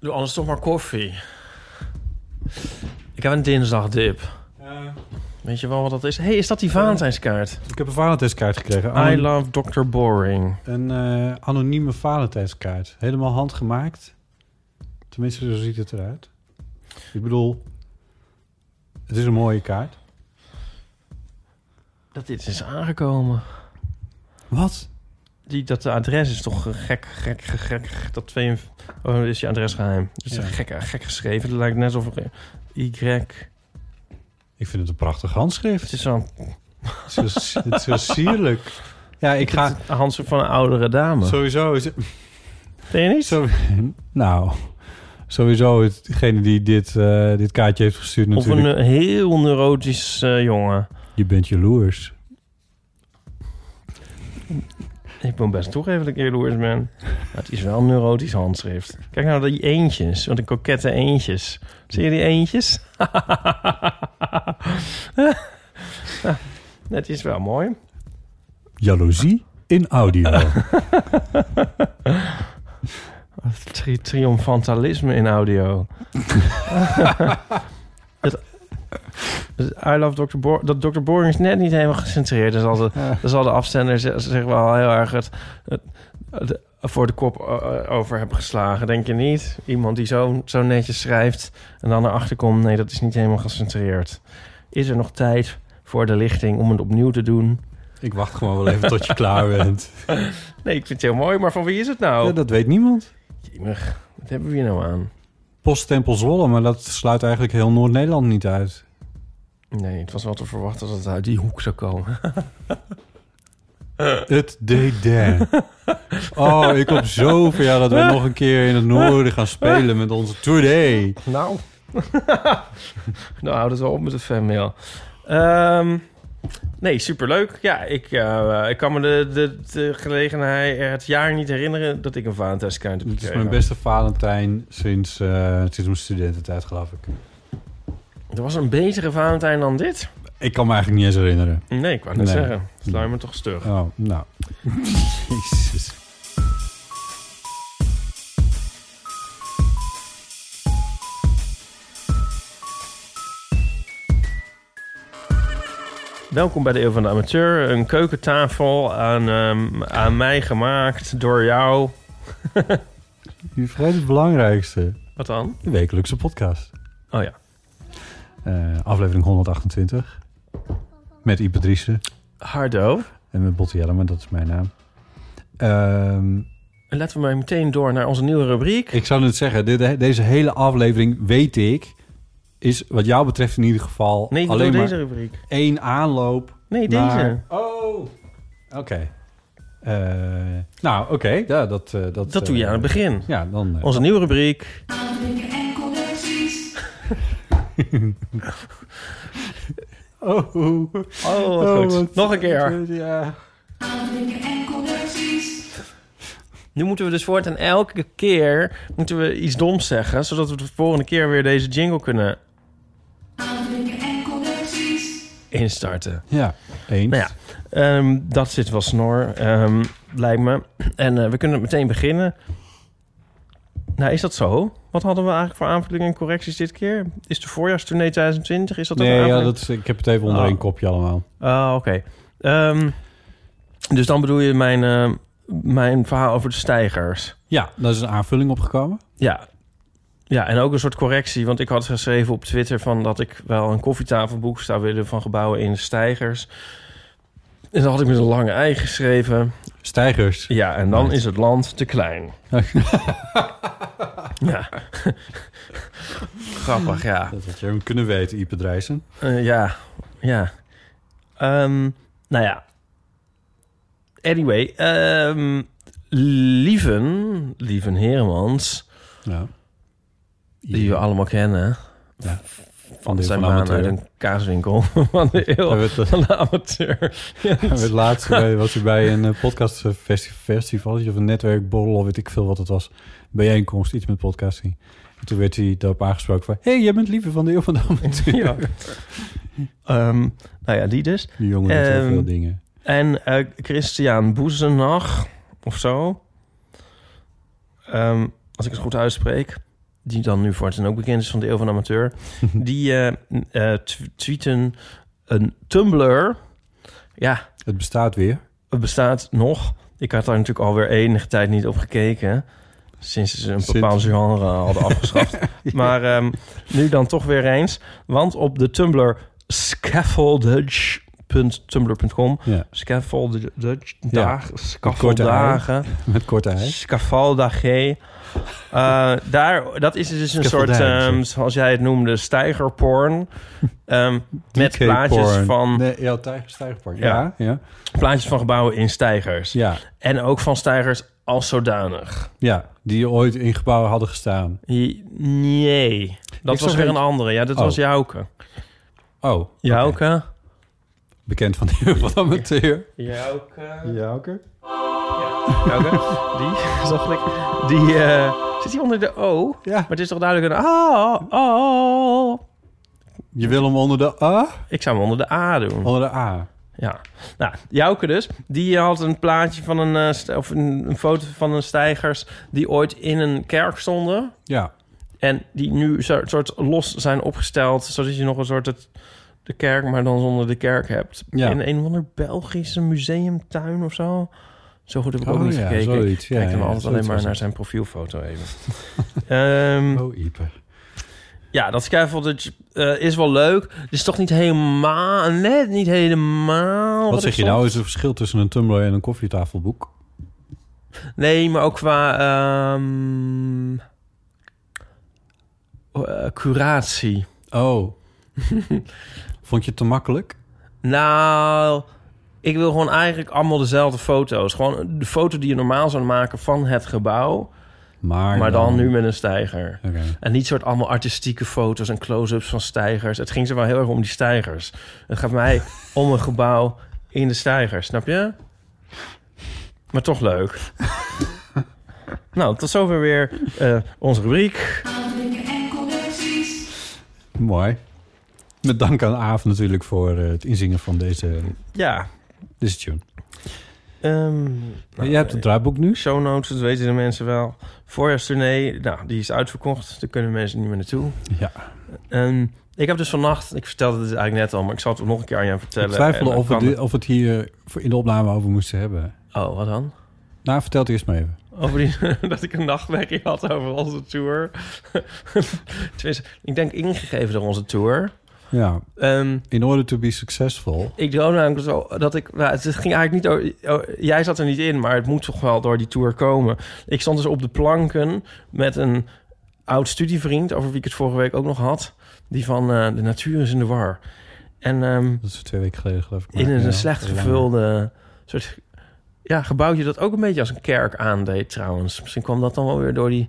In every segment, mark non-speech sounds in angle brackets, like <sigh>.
Doe anders toch maar koffie. Ik heb een dinsdagdip. Weet je wel wat dat is? hey, is dat die Valentijnskaart? Ik heb een Valentijnskaart gekregen. I love Dr. Boring. Een eh, anonieme Valentijnskaart. Helemaal handgemaakt. Tenminste, zo ziet het eruit. Ik bedoel, het is een mooie kaart. Dat dit is aangekomen. Wat? Die, dat de adres is toch gek, gek, gek, gek. Dat twee... Oh, is je adres geheim. Het is Ja. gek, gek geschreven. Het lijkt net alsof. Y... Ik vind het een prachtig handschrift. Het is zo'n... Het is zo, het is zo sierlijk. Ja, ik ga... Een handschrift van een oudere dame. Sowieso is het... Vind je niet? Zo, nou, sowieso hetgene die dit, eh, dit kaartje heeft gestuurd Of natuurlijk. een eh, heel neurotisch eh, jongen. Je bent jaloers. Ik moet best toegeven dat ik jaloers ben. Maar het is wel een neurotisch handschrift. Kijk nou die eentjes. Wat een kokette eentjes. Zie je die eentjes? <laughs> Het is wel mooi. Jaloezie in audio. <laughs> Tri triomfantalisme in audio. <laughs> het I love Dr. Boring. Dat Dr. Boring is net niet helemaal gecentreerd. Dan zal de, dan zal de afzender ze- zich wel heel erg het, het- het voor de kop eh, over hebben geslagen. Denk je niet? Iemand die zo, zo netjes schrijft en dan erachter komt... nee, dat is niet helemaal gecentreerd. Is er nog tijd voor de lichting om het opnieuw te doen? ik wacht gewoon wel even tot je klaar bent. <laughs> Nee, ik vind het heel mooi, maar van wie is het nou? Ja, dat weet niemand. Jemig, wat hebben we hier nou aan? Posttempel Zwolle, maar dat sluit eigenlijk heel Noord-Nederland niet uit. Nee, het was wel te verwachten dat het uit die hoek zou komen. <laughs> Het DD. Oh, ik hoop zo voor jou dat we nog een keer in het noorden gaan spelen met onze Today. Nou. <laughs> nou, houd het wel op met de fanmail. Ehm nee, superleuk. Ja, ik, eh, ik kan me de, de, de gelegenheid, het jaar niet herinneren dat ik een Valentijnskaart heb Het is gekregen. mijn beste Valentijn sinds, eh sinds mijn studententijd, geloof ik. Er was een betere Valentijn dan dit? Ik kan me eigenlijk niet eens herinneren. Nee, ik wou net Nee. zeggen. Sla je me toch stug. Oh, nou. <laughs> Jezus. Welkom bij de Eeuw van de Amateur. Een keukentafel aan, ehm, aan mij gemaakt door jou. <laughs> Je vergeet het belangrijkste. Wat dan? De wekelijkse podcast. Oh ja. Eh, aflevering 128. Met Ipe Driessen Hardo. en met Botte Jellema, dat is mijn naam. Ehm, En laten we maar meteen door naar onze nieuwe rubriek. ik zou net zeggen, deze hele aflevering, weet ik, is wat jou betreft in ieder geval Nee, alleen maar deze rubriek. één aanloop. Nee, naar- deze. Oh, oké. Eh, nou, oké, ja, dat... eh, dat Dat doe je aan het begin. Ja, dan... eh, Onze nieuwe rubriek. Oh, oh, Oh, wat goed. wat- Nog een keer. Ja. Nu moeten we dus voortaan elke keer moeten we iets doms zeggen, zodat we de volgende keer weer deze jingle kunnen instarten. Ja, eens. Nou ja, ehm, dat zit wel snor, ehm, lijkt me. En eh, we kunnen meteen beginnen. Nou, is dat zo? Wat hadden we eigenlijk voor aanvullingen en correcties dit keer? Is de voorjaarstournee 2020? Is dat een Nee, ja, aanvulling? dat is, ik heb het even onder Oh. één kopje allemaal. Ah, oké. Ehm, dus dan bedoel je mijn, eh, mijn verhaal over de stijgers. Ja, daar is een aanvulling opgekomen. Ja. Ja, en ook een soort correctie. Want ik had geschreven op Twitter van dat ik wel een koffietafelboek zou willen van gebouwen in de stijgers. En dan had ik met een lange ei geschreven. Stijgers. Ja, en dan Nice. is het land te klein. <laughs> ja. Grappig, ja. Dat had je hem kunnen weten, Ipe Drijssen. Eh, ja, ja. Ehm, nou ja. Anyway, ehm, Lieven, Lieven Heremans, Ja. die we allemaal kennen. Ja. Van de zijn baan uit amateur. een kaaswinkel <laughs> van de eeuw. Van de amateur. hij werd laatst bij, was hij bij een eh, podcastfestival of een netwerkborrel of weet ik veel wat het was. Bijeenkomst, iets met podcasting. En toen werd hij daarop aangesproken van... Hé, hey, jij bent liever van de eeuw van de amateur. <laughs> ja. Ehm, nou ja, die dus. Die jongen doet heel Ehm, veel dingen. En eh, Christian Boezenach of zo. Ehm, als ik het goed uitspreek. Die dan nu voortaan ook bekend is van de Eeuw van Amateur. <laughs> die eh, tw- tweeten een Tumblr. Ja, Het bestaat weer. het bestaat nog. Ik had daar natuurlijk alweer enige tijd niet op gekeken. Sinds ze een bepaald genre hadden afgeschaft. <laughs> <laughs> Maar ehm, nu dan toch weer eens. Want op de Tumblr Ja, Scaffoldage, Ja, dag, scaffoldagen, met korte ei. scaffoldage. Eh daar, dat is dus een soort, ehm, zoals jij het noemde, stijgerporn. Ehm, met plaatjes porn. van, Nee, ja, tijger, stijgerporn. Ja. Ja, ja. plaatjes van gebouwen in stijgers. Ja, En ook van stijgers als zodanig. ja, die ooit in gebouwen hadden gestaan. Nee, dat Ik was weer een- andere. Ja, dat Oh. was Jouke. Oh. Jouke? Bekend van de <laughs> amateur. Jouke? Ja? Die, <laughs> zag ik. Die, eh, zit die onder de O? Ja, Maar het is toch duidelijk een A? Je wil hem onder de A? Ik zou hem onder de A doen. Onder de A. Ja. Nou, Jouke dus. Die had een plaatje van een... eh, of een, een foto van een stijgers... die ooit in een kerk stonden. Ja, En die nu zo- soort los zijn opgesteld... zodat je nog een soort... Het, de kerk, maar dan zonder de kerk hebt. Ja. In een of ander Belgische museumtuin of zo. Zo goed heb ik ook Oh niet ja, gekeken. zoiets. Ja, Kijk dan ja, altijd alleen maar naar het. zijn profielfoto even. <laughs> Ehm, Oh, Ipe. Ja, dat scaffoldage eh is wel leuk. Het is toch niet helemaal... Net niet helemaal... Wat zeg je nou? Is er verschil tussen een Tumblr en een koffietafelboek? Nee, maar ook qua... ehm, eh, curatie. Oh. <laughs> Vond je het te makkelijk? Nou, ik wil gewoon eigenlijk allemaal dezelfde foto's. Gewoon de foto die je normaal zou maken van het gebouw... Maar, maar dan nu met een stijger. En niet soort allemaal artistieke foto's en close-ups van stijgers. Het ging ze wel heel erg om die stijgers. Het gaat mij <laughs> om een gebouw in de stijgers, snap je? Maar toch leuk. <laughs> nou, tot zover weer eh, onze rubriek. Mooi. Met dank aan Aaf natuurlijk voor eh, het inzingen van deze, Ja. Deze tune. ehm, nou, Jij hebt het draaiboek nu? Show notes, dat weten de mensen wel. Voorjaarstournee, nou, die is uitverkocht. Daar kunnen mensen niet meer naartoe. Ja. Ehm, ik heb dus vannacht, ik vertelde het eigenlijk net al... maar ik zal het nog een keer aan jou vertellen. Ik twijfelde dan of di- of het hier in de opname over moesten hebben. Oh, wat dan? Nou, vertel het eerst maar even. Over die, <laughs> dat ik een nachtmerrie had over onze tour. <laughs> Tenminste, ik denk ingegeven door onze tour. Ja. Ehm, In order to be successful. ik droomde namelijk zo dat ik... Nou, het ging eigenlijk niet over... oh, jij zat er niet in, maar het moet toch wel door die tour komen. Ik stond dus op de planken met een oud studievriend... over wie ik het vorige week ook nog had. Die van eh, De Natuur is in de War. En ehm, Dat is twee weken geleden geloof ik. in een ja, slecht gevulde soort... Ja, gebouwtje dat ook een beetje als een kerk aandeed trouwens. Misschien kwam dat dan wel weer door die?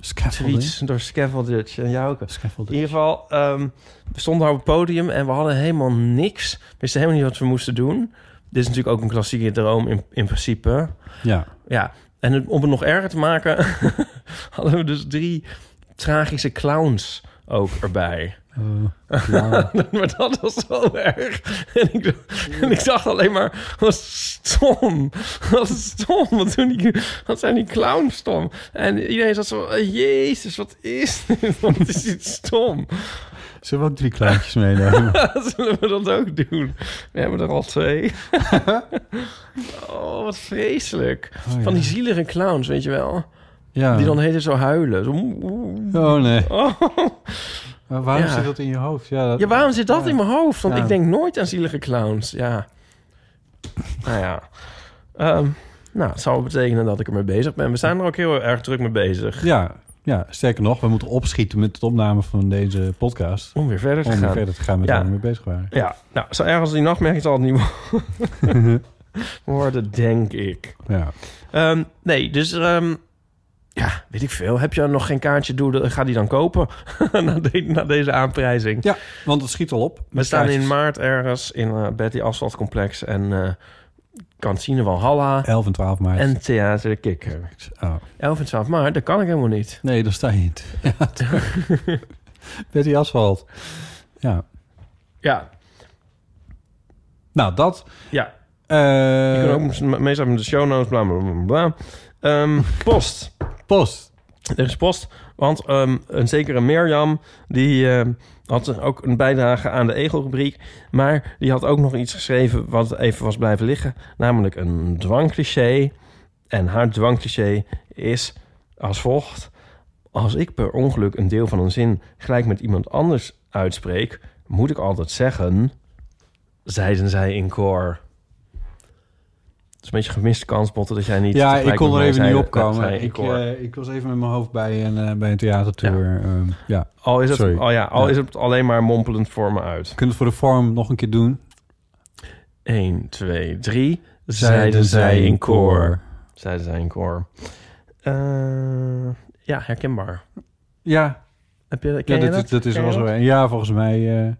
Tweets... door Scaffoldage en Jouke. In Scaffolding. ieder geval, ehm, we stonden op het podium en we hadden helemaal niks. We wisten helemaal niet wat we moesten doen. Dit is natuurlijk ook een klassieke droom in, in principe. Ja. Ja, en om het nog erger te maken... <laughs> hadden we dus drie tragische clowns ook erbij. Ja. <laughs> maar dat was zo erg. En ik, en ik dacht alleen maar, wat stom. Wat stom. Wat, doen die, wat zijn die clowns stom. En iedereen zat zo, jezus, wat is dit? <laughs> Wat is dit stom? Zullen we ook drie kleintjes meenemen? <laughs> Zullen we dat ook doen? We hebben er al twee. oh, wat vreselijk. Oh, ja. Van die zielige clowns, weet je wel. Ja. Die dan heet zo huilen. Zo. Oh nee. <laughs> Oh. Maar waarom Ja. zit dat in je hoofd? Ja, dat... Ja, waarom zit dat Ja. in mijn hoofd? Want ik denk nooit aan zielige clowns. Ja. nou ja. Ehm, nou, het zou betekenen dat ik ermee bezig ben. We zijn er ook heel erg druk mee bezig. Ja, ja, sterker nog, we moeten opschieten met het opname van deze podcast. Om weer verder te Om weer gaan. verder te gaan met Ja. waar we mee bezig waren. Ja, nou, zo erg als die nachtmerrie zal het niet worden. <laughs> <laughs> worden, denk ik. Ja. Ehm, nee, dus ehm, ja, weet ik veel. Heb je nog geen kaartje? Doe, de- ga die dan kopen <laughs> na, de- na deze aanprijzing. ja, want het schiet al op. We staan in maart ergens in eh Betty Asfaltcomplex en eh Kantine Valhalla 11 en 12 maart. en Theater de Kikker. Oh. 11 en 12 maart, dat kan ik helemaal niet. Nee, daar sta je niet. Ja, <laughs> Betty Asphalt. Ja. Ja, Nou, dat. ja. eh, Je kan ook me- meestal met de show notes, bla bla bla. bla. Ehm, post. Post. Er is post, want ehm, een zekere Mirjam... die ehm, had ook een bijdrage aan de Egelrubriek... maar die had ook nog iets geschreven wat even was blijven liggen... namelijk een dwangcliché. En haar dwangcliché is als volgt... als ik per ongeluk een deel van een zin gelijk met iemand anders uitspreek... moet ik altijd zeggen... zeiden zij in koor... Is een beetje gemiste kans, Botte, dat jij niet... Ja, ik kon er even niet opkomen. <laughs> Ik, eh, ik was even met mijn hoofd bij een, eh, bij een theatertour. Ja. ja. Al is het, Sorry. al ja, al Ja. is het alleen maar mompelend voor me uit. Kun je het voor de vorm nog een keer doen? 1, 2, 3. Zeiden zij in koor. Zeiden zij in koor. Eh, ja, herkenbaar. Ja, Heb je, ja je dat, is, dat is wel zo. Ja, volgens mij.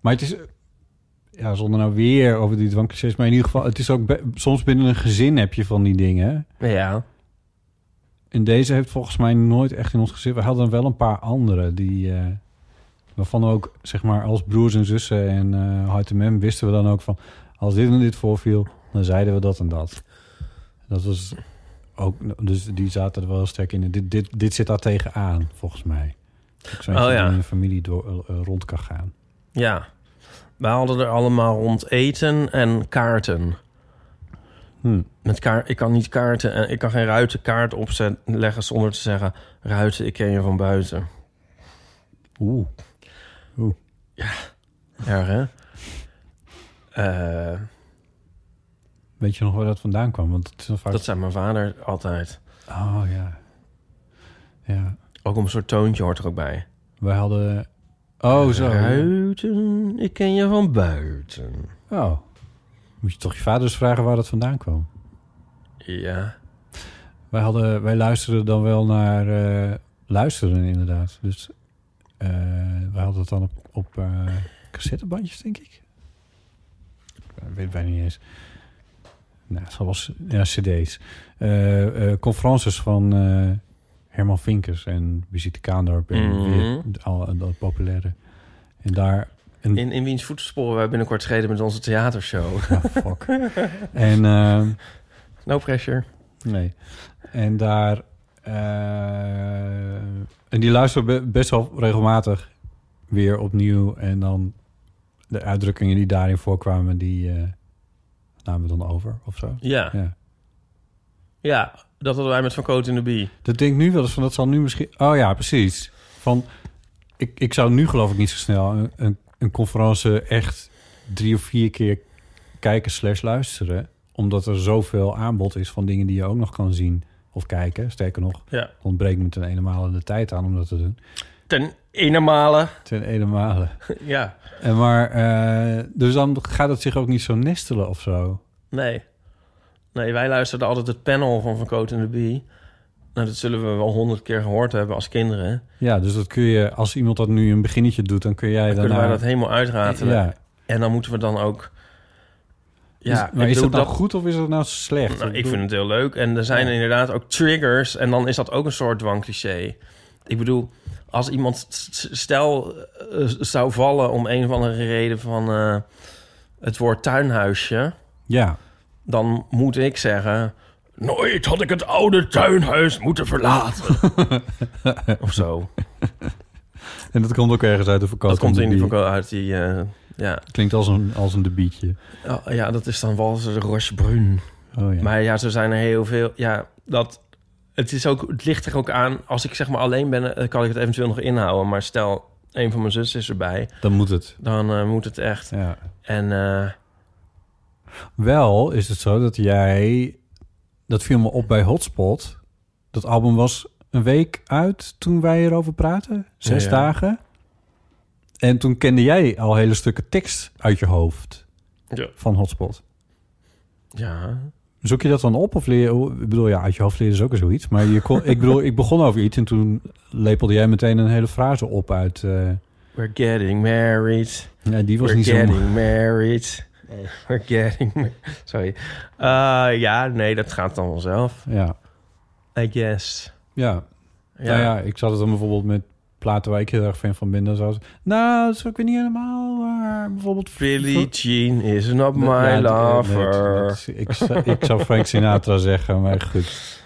maar het is. Ja, zonder nou weer over die dwangclichés. Maar in ieder geval, het is ook... soms binnen een gezin heb je van die dingen. Ja. En deze heeft volgens mij nooit echt in ons gezin. We hadden wel een paar andere die... eh, waarvan we ook, zeg maar, als broers en zussen en eh hart en mem... wisten we dan ook van... als dit en dit voorviel, dan zeiden we dat en dat. Dat was ook... Dus die zaten er wel sterk in. Dit, dit, dit zit daar tegenaan, volgens mij. Ik Oh, ja. in een familie door, eh, rond kan gaan. Ja. We hadden er allemaal rond eten en kaarten. Hm. Met kaart, ik kan niet kaarten en ik kan geen ruitenkaart opzetten leggen zonder te zeggen: Ruiten, ik ken je van buiten. Oeh. Erg, hè? Eh, Weet je nog waar dat vandaan kwam? Want het is vaak... dat zei mijn vader altijd. Oh, ja. Ja. Ook om een soort toontje hoort er ook bij. Wij hadden... Oh, zo. Ruiten, ik ken je van buiten. Oh. Moet je toch je vader eens vragen waar dat vandaan kwam? Ja. Wij, hadden, wij luisterden dan wel naar... eh luisteren inderdaad. Dus eh wij hadden het dan op, op eh, cassettebandjes, denk ik. Ik weet bijna niet eens. Nou, het zal wel... s- Ja, cd's. Eh eh conferences van eh, Herman Vinkers en Brigitte Kaandorp. En weer al dat populaire. En daar... En, In, in wiens voetsporen wij binnenkort schreden met onze theatershow. Ja, fuck. en... ehm, <laughs> No pressure. Nee. En daar... eh, en die luisteren be- best wel regelmatig weer opnieuw. En dan de uitdrukkingen die daarin voorkwamen, die eh, namen we dan over of zo. Ja. Ja. Ja, dat hadden wij met Van Coot in de Bie. Dat denk ik nu wel eens van, dat zal nu misschien... Oh ja, precies. Van, ik, ik zou nu geloof ik niet zo snel een, een, een conferentie echt drie of vier keer kijken slash luisteren. Omdat er zoveel aanbod is van dingen die je ook nog kan zien of kijken. Sterker nog, Ja. ontbreekt me ten ene de tijd aan om dat te doen. Ten ene male. Ten ene male. <laughs> ja. En maar, eh, dus dan gaat het zich ook niet zo nestelen of zo. Nee. Nee, wij luisterden altijd het panel van Van Coot in de Bie. Nou, dat zullen we wel honderd keer gehoord hebben als kinderen. Ja, dus dat kun je, als iemand dat nu een beginnetje doet, dan kun jij Dan daarna... kunnen wij dat helemaal uitratelen. Ja. En dan moeten we dan ook... Ja, maar is dat nou goed of is dat nou slecht? Nou, ik vind het heel leuk. En er zijn Ja. inderdaad ook triggers. En dan is dat ook een soort dwangcliché. Ik bedoel, als iemand stel eh, zou vallen om een of andere reden van eh, het woord tuinhuisje, Ja, dan moet ik zeggen. Nooit had ik het oude tuinhuis moeten verlaten. <laughs> of zo. en dat komt ook ergens uit de vakantie. Dat komt in die van uit die. eh, ja. Klinkt als een, als een debietje. Oh, ja, dat is dan Walser de Rochebrun. Oh ja. Maar ja, zo zijn er heel veel. Ja, dat. Het, is ook, het ligt er ook aan. Als ik zeg maar alleen ben, eh, kan ik het eventueel nog inhouden. Maar stel, een van mijn zussen is erbij. Dan moet het. Dan eh, moet het echt. Ja. En Wel is het zo dat jij... Dat viel me op bij Hotspot. Dat album was een week uit toen wij erover praten. Zes Ja. dagen. En toen kende jij al hele stukken tekst uit je hoofd ja. van Hotspot. Ja. Zoek je dat dan op of leer je... Ik bedoel, ja, uit je hoofd leren is ook weer zoiets. Maar je kon, ik bedoel, ik begon over iets en toen lepelde jij meteen een hele frase op uit... eh, We're getting married. ja, die was We're niet zo... getting married. We're getting ma- Sorry. Eh, ja, nee, dat gaat dan vanzelf. Ja, I guess. ja. Ja. Nou ja, ik zat het dan bijvoorbeeld met platen waar ik heel erg fan van ben. Dan zoals, nou, dat is ook weer niet helemaal waar. Bijvoorbeeld... Billie Jean is not my nee, lover. ik zou Frank Sinatra zeggen, maar goed.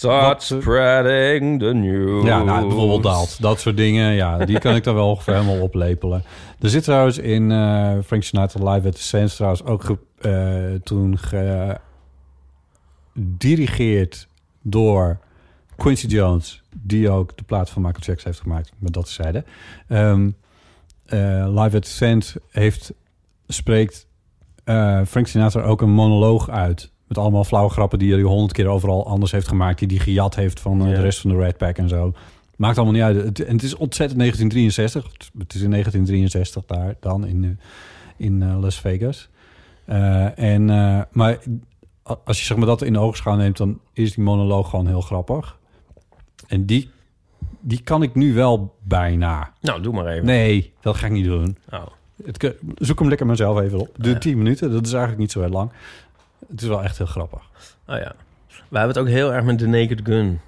Start Wat, spreading the news. Ja, nou, bijvoorbeeld dat. Dat soort dingen, ja, die kan ik dan wel <laughs> ongeveer helemaal oplepelen. Er zit trouwens in eh, Frank Sinatra Live at the Sands trouwens ook ge, eh, toen gedirigeerd door Quincy Jones, die ook de plaat van Michael Jackson heeft gemaakt, maar dat zeiden. Ehm eh, Live at the Sands heeft, spreekt Frank Sinatra ook een monoloog uit. Met allemaal flauwe grappen die hij honderd keer overal anders heeft gemaakt. Die hij gejat heeft van eh, Ja. de rest van de Red Pack en zo. Maakt allemaal niet uit. Het, en het is ontzettend 1963. Het is in 1963 daar dan in, eh, in eh, Las Vegas. En, maar als je zeg maar, dat in de oogschouw neemt... dan is die monoloog gewoon heel grappig. En die, die kan ik nu wel bijna. Nou, doe maar even. Nee, dat ga ik niet doen. Oh. Het, zoek hem lekker maar zelf even op. De Ja. 10 minuten, dat is eigenlijk niet zo heel lang. Het is wel echt heel grappig. Oh ja. We hebben het ook heel erg met The Naked Gun.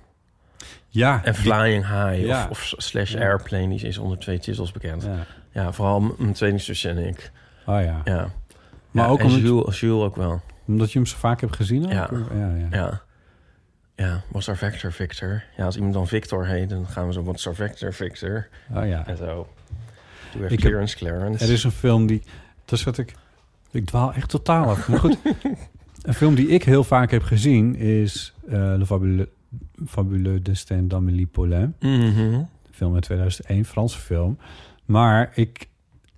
Ja, En Flying High. Ja. Of, of slash. Airplane. Die is onder twee titels bekend. Ja, Ja. vooral mijn tweelingzusje en ik. Oh ja. Ja. Maar ook en omdat, Jules, Jules ook wel. omdat je hem zo vaak hebt gezien? ook? Ja. ja, ja. Was er Vector Victor? Ja, als iemand dan Victor heet, dan gaan we zo, wat er Vector Victor? Oh ja. En zo. Doe even Clarence Clarence. Er is een film die... Dat zat ik... Ik dwaal echt totaal af. Maar goed. <laughs> een film die ik heel vaak heb gezien is... eh Le Fabuleux, Fabuleux Destin d'Amélie Poulain. Mhm. Film uit 2001, Franse film. Maar ik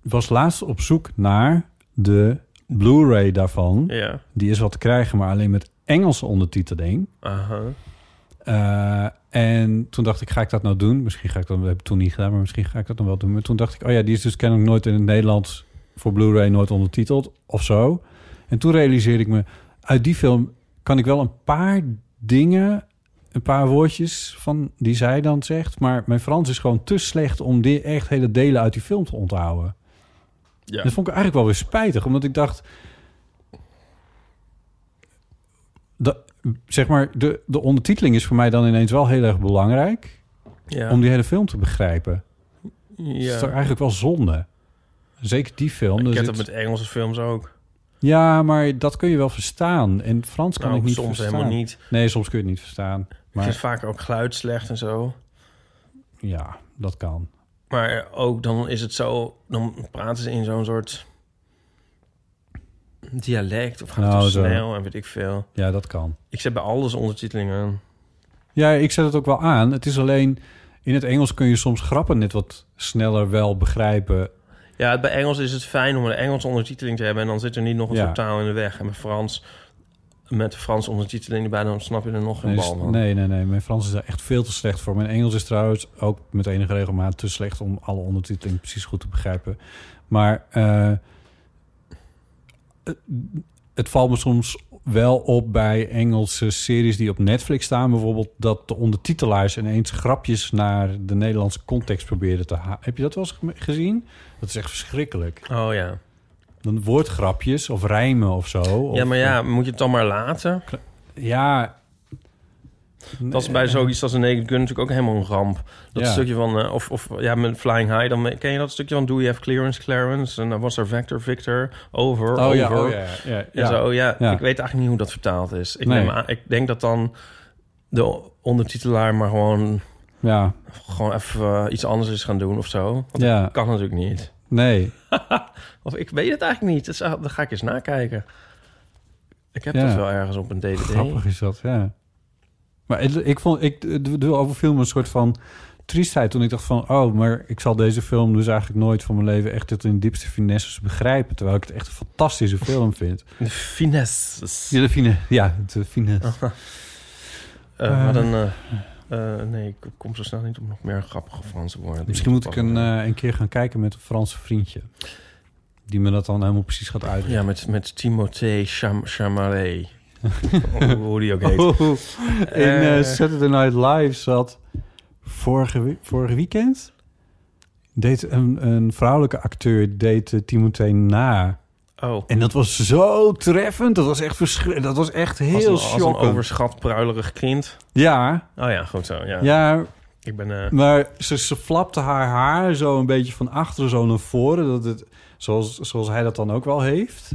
was laatst op zoek naar de Blu-ray daarvan. Ja. Die is wat te krijgen, maar alleen met Engelse ondertiteling. Aha. Eh, en toen dacht ik, ga ik dat nou doen? Misschien ga ik dat, dat heb ik toen niet gedaan, maar misschien ga ik dat dan wel doen. Maar toen dacht ik, oh ja, die is dus kennelijk nooit in het Nederlands voor Blu-ray nooit ondertiteld of zo. En toen realiseerde ik me, uit die film kan ik wel een paar dingen, een paar woordjes van die zij dan zegt, maar mijn Frans is gewoon te slecht om die echt hele delen uit die film te onthouden. Ja. Dat vond ik eigenlijk wel weer spijtig, omdat ik dacht... Dat, zeg maar, de, de ondertiteling is voor mij dan ineens wel heel erg belangrijk... Ja. om die hele film te begrijpen. Dat is ja. toch eigenlijk wel zonde. Zeker die film. Ik er heb zit- dat met Engelse films ook. Ja, maar dat kun je wel verstaan. En Frans kan Nou, ik niet soms verstaan. helemaal niet. Nee, soms kun je het niet verstaan. Ik Maar vind vaak ook geluid slecht en zo. ja, dat kan. Maar ook dan is het zo... Dan praten ze in zo'n soort dialect. Of gaat het Nou, zo. snel en weet ik veel. Ja, dat kan. Ik zet bij alles ondertitelingen aan. Ja, ik zet het ook wel aan. Het is alleen... In het Engels kun je soms grappen net wat sneller wel begrijpen. Ja, bij Engels is het fijn om een Engelse ondertiteling te hebben... en dan zit er niet nog een soort taal in de weg. En bij Frans, met de Franse ondertiteling erbij... dan snap je er nog geen Nee, bal van. nee, nee, nee. Mijn Frans is daar echt veel te slecht voor. Mijn Engels is trouwens ook met enige regelmaat te slecht... om alle ondertiteling precies goed te begrijpen. Maar eh, het- valt me soms wel op bij Engelse series die op Netflix staan... bijvoorbeeld dat de ondertitelaars ineens grapjes... naar de Nederlandse context proberen te halen. Heb je dat wel eens ge- gezien? Dat is echt verschrikkelijk. Oh ja. Dan woordgrapjes of rijmen of zo. Of, Ja, maar ja, moet je het dan maar laten? Ja... Dat is bij zoiets als een Naked Gun natuurlijk ook helemaal een ramp. Dat Ja. stukje van... eh, of, of ja, met Flying High, dan ken je dat stukje van... Do you have clearance, Clarence? En dan was er Vector, Victor, over, Oh over. ja, oh ja, ja, En ja. zo, ja, Ja. Ik weet eigenlijk niet hoe dat vertaald is. Ik, Nee. neem aan, ik denk dat dan de ondertitelaar maar gewoon, ja. gewoon even eh, iets anders is gaan doen of zo. Want Ja. dat kan natuurlijk niet. Nee, <laughs> Of ik weet het eigenlijk niet. Dus, ah, dan ga ik eens nakijken. Ik heb Ja. dat wel ergens op een DVD. grappig is dat, ja. Maar het- ik vond, ik doe overviel me een soort van triestheid toen ik dacht van, oh, maar ik zal deze film dus eigenlijk nooit van mijn leven echt tot in de diepste finesses begrijpen, terwijl ik het echt een fantastische film vind. <laughs> De finesses. Ja, de fine, ja, de finesse. <laughs> Eh, wat een... eh, eh, nee, ik kom zo snel niet op nog meer grappige Franse woorden. Misschien moet ik een, eh, een keer gaan kijken met een Franse vriendje. die me dat dan helemaal precies gaat uitleggen. Ja, met, met Timothée Cham. <laughs> Hoe die ook heet. Oh, in eh. Saturday Night Live zat vorige, vorige weekend... deed een, een vrouwelijke acteur deed Timothée na. Oh. En dat was zo treffend. Dat was echt verschrikkelijk. Dat was echt Als heel een, als een shockend. overschat pruilerig kind. Ja, Oh ja, goed zo. Ja. ja, Ik ben... eh, maar ze, ze flapte haar haar zo een beetje van achteren zo naar voren. Dat het, zoals, zoals hij dat dan ook wel heeft.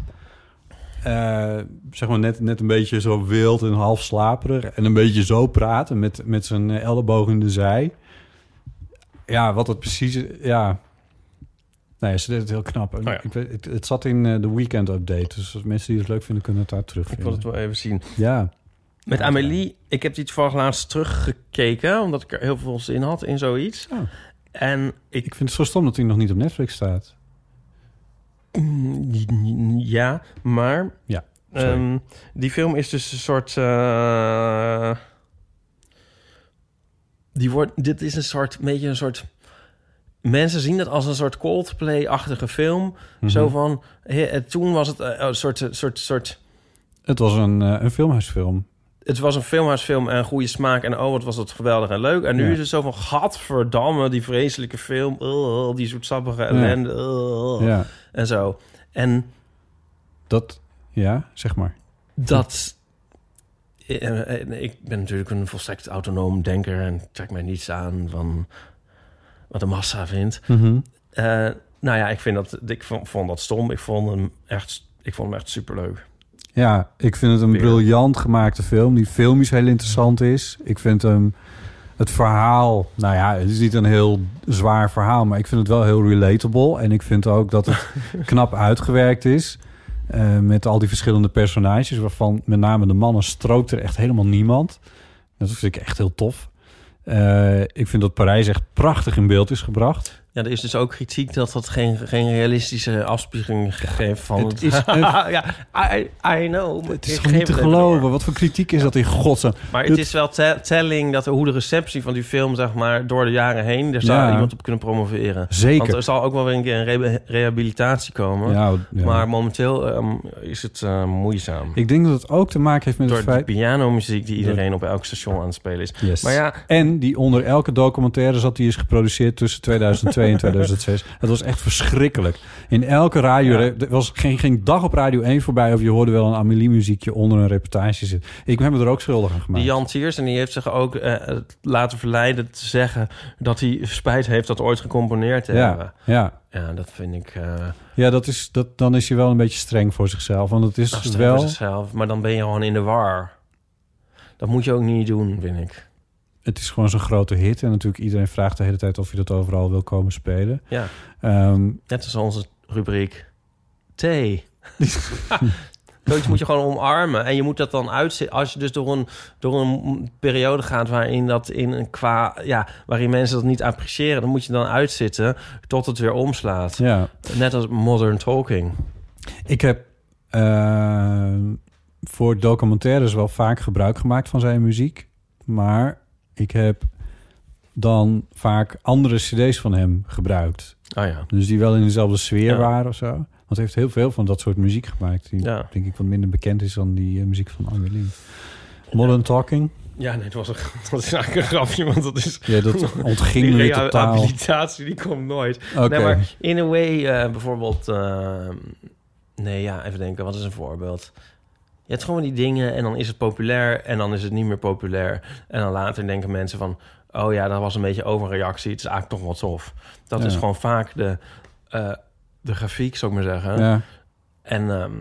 Eh, zeg maar net, net een beetje zo wild en half slaperig. En een beetje zo praten met, met zijn elleboog in de zij. Ja, wat het precies... is, Ja, nee, ze deed het heel knap. En Oh ja. ik weet, het, het zat in eh, de weekend update. Dus als mensen die het leuk vinden, kunnen het daar ik wil terugvinden. het wel even zien. Ja, Met Amélie, ik heb die toevallig laatst teruggekeken... omdat ik er heel veel zin had in zoiets. Oh. En ik... ik vind het zo stom dat hij nog niet op Netflix staat. Mm, Ja, maar... Ja, ehm, die film is dus een soort... eh, die wordt, dit is een soort, beetje een soort... Mensen zien het als een soort Coldplay-achtige film. Mhm. Zo van, he, toen was het eh, een soort, soort, soort... Het was een, eh, een filmhuisfilm. Het was een filmhuisfilm en goede smaak. En oh, wat was het geweldig en leuk. En nu Ja. is het zo van, gadverdamme, die vreselijke film. Oh, die zoetsappige ellende. Ja, En zo. En dat... Ja, zeg maar. dat... Ik ben natuurlijk een volstrekt autonoom denker... en trek mij niets aan van wat de massa vindt. Eh, nou ja, ik, vind dat, ik vond, vond dat stom. Ik vond hem echt, ik vond hem echt superleuk. Ja, ik vind het een Weer. briljant gemaakte film. Die filmisch heel interessant is. Ik vind hem... Het verhaal... Nou ja, het is niet een heel zwaar verhaal... maar ik vind het wel heel relatable. En ik vind ook dat het <laughs> knap uitgewerkt is... eh, met al die verschillende personages... waarvan met name de mannen strookt er echt helemaal niemand. Dat vind ik echt heel tof. Eh, ik vind dat Parijs echt prachtig in beeld is gebracht. Ja, er is dus ook kritiek dat dat geen, geen realistische afspiegeling geeft van het het. is <laughs> een- ja, I, I know. Het is gewoon niet te geloven. door. Wat voor kritiek is dat in godsnaam? Maar het Het- is wel te- telling dat hoe de receptie van die film, zeg maar, door de jaren heen, daar zou Ja. iemand op kunnen promoveren. Zeker. Want er zal ook wel weer een keer een re- rehabilitatie komen. Ja. Maar momenteel ehm, is het eh, moeizaam. Ik denk dat het ook te maken heeft met Door het feit... pianomuziek die iedereen op elk station aan het spelen is. Yes. Maar ja, En die onder elke documentaire zat, die is geproduceerd tussen 2002 <laughs> en 2006. Het was echt verschrikkelijk. In elke radio, Ja. er was geen, geen dag op Radio 1 voorbij... of je hoorde wel een Amelie-muziekje onder een reportage zitten. Ik heb me er ook schuldig aan gemaakt. Die Jan Tiers, en die heeft zich ook eh, laten verleiden te zeggen dat hij spijt heeft dat ooit gecomponeerd te hebben. ja, ja. Ja, dat vind ik. eh ja dat is, dat, dan is hij wel een beetje streng voor zichzelf. Want het is nou, streng wel... voor zichzelf, maar dan ben je gewoon in de war. Dat moet je ook niet doen, vind ik. Het is gewoon zo'n grote hit. En natuurlijk iedereen vraagt de hele tijd of je dat overal wil komen spelen. Ja, Ehm, net als onze rubriek thee. Zoiets <laughs> moet je gewoon omarmen. En je moet dat dan uitzetten. Als je dus door een, door een periode gaat waarin dat in een qua. Ja, waarin mensen dat niet appreciëren, dan moet je dan uitzitten tot het weer omslaat. ja. Net als modern talking. Ik heb eh, voor documentaires wel vaak gebruik gemaakt van zijn muziek. Maar ik heb dan vaak andere cd's van hem gebruikt. Oh ja. Dus die wel in dezelfde sfeer Ja. waren of zo. Want hij heeft heel veel van dat soort muziek gemaakt. Die Ja. denk ik wat minder bekend is dan die eh, muziek van Amelie. Modern Talking. Ja, nee, het was, een, <laughs> dat is eigenlijk een grapje, want dat is... Ja, dat <laughs> ontging die me totaal. rehabilitatie, die komt nooit. Oké. Nee, maar in a way, eh, bijvoorbeeld... eh, nee, ja, even denken, wat is een voorbeeld? Je hebt gewoon die dingen en dan is het populair en dan is het niet meer populair. En dan later denken mensen van... oh ja, dat was een beetje overreactie, het is eigenlijk toch wel tof. Dat Ja. is gewoon vaak de, eh, de grafiek, zou ik maar zeggen. Ja. En ehm,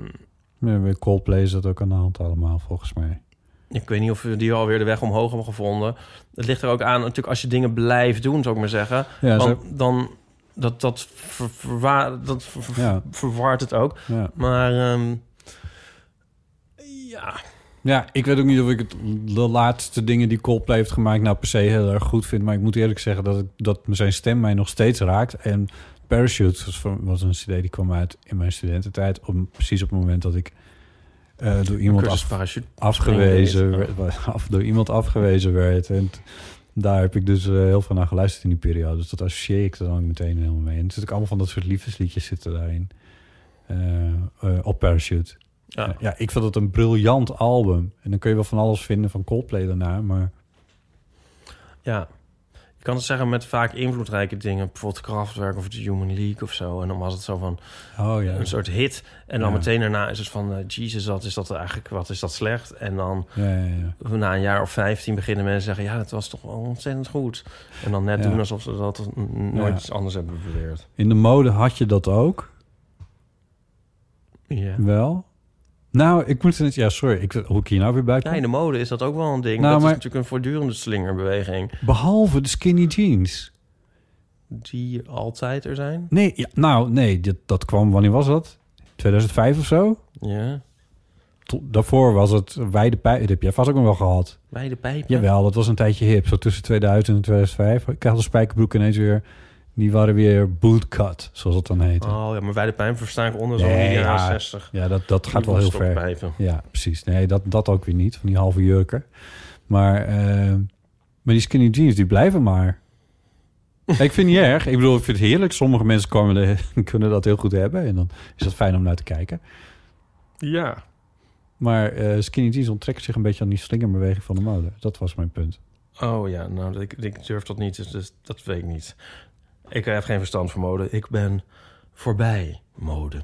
Ja, bij Coldplay is dat ook aan de hand allemaal, volgens mij. Ik weet niet of we die alweer de weg omhoog hebben gevonden. Het ligt er ook aan, natuurlijk, als je dingen blijft doen, zou ik maar zeggen. Ja, ze- dan dat, dat, ver, verwa- dat ver- ver- Ja. het ook. ja. Maar ehm, ja, Ja, ik weet ook niet of ik het, de laatste dingen die Coldplay heeft gemaakt... nou per se heel erg goed vind. Maar ik moet eerlijk zeggen dat, ik, dat zijn stem mij nog steeds raakt. En Parachute was, een cd die kwam uit in mijn studententijd. Op, precies op het moment dat ik eh, door iemand af, afgewezen werd, af, door iemand afgewezen werd. En t- daar heb ik dus eh, heel veel naar geluisterd in die periode. Dus dat associeer ik er dan ook meteen helemaal mee. En er ook allemaal van dat soort liefdesliedjes zitten daarin. eh, eh, op Parachute. Ja. Ja. ik vind het een briljant album. En dan kun je wel van alles vinden van Coldplay daarna, maar... Ja. Je kan het zeggen met vaak invloedrijke dingen. Bijvoorbeeld Kraftwerk of The Human League of zo. En dan was het zo van Oh ja. een soort hit. En dan Ja. meteen daarna is het van... eh, Jesus, wat is dat eigenlijk? Wat is dat slecht? En dan Ja, ja, ja. na een jaar of 15 beginnen mensen zeggen... ja, dat was toch wel ontzettend goed. En dan net doen alsof ze dat nooit iets anders hebben beweerd. In de mode had je dat ook, Ja. wel. Nou, ik moet het... Ja, sorry. Ik, hoe ik hier nou weer bij Ja, kom? in de mode is dat ook wel een ding. Nou, dat maar- is natuurlijk een voortdurende slingerbeweging. Behalve de skinny jeans. Die altijd er zijn. Nee, ja, nou, nee. Dat, dat kwam... Wanneer was dat? 2005 of zo? Ja. Tot- Daarvoor was het wijde pijp. Dat heb jij vast ook nog wel gehad. Bij de pijpen. Jawel, dat was een tijdje hip. Zo tussen 2000 en 2005. Ik had de spijkerbroek ineens weer... Die waren weer bootcut, zoals het dan heette. Oh ja, maar bij de pijp versta ik onder zo'n Nee, jaren ja. 60. Ja, dat, dat gaat wel heel ver. Ja, precies. Nee, dat, dat ook weer niet. Van die halve jurken. Maar, eh, maar die skinny jeans, die blijven maar. <laughs> ik vind niet erg. Ik bedoel, ik vind het heerlijk. Sommige mensen komen de- <laughs> kunnen dat heel goed hebben. En dan is dat fijn om naar te kijken. Ja. Maar eh, skinny jeans onttrekken zich een beetje aan die slingerbeweging van de mode. Dat was mijn punt. Oh ja, nou, ik, ik durf dat niet, dus, dus dat weet ik niet. Ik heb geen verstand van mode. Ik ben voorbij mode.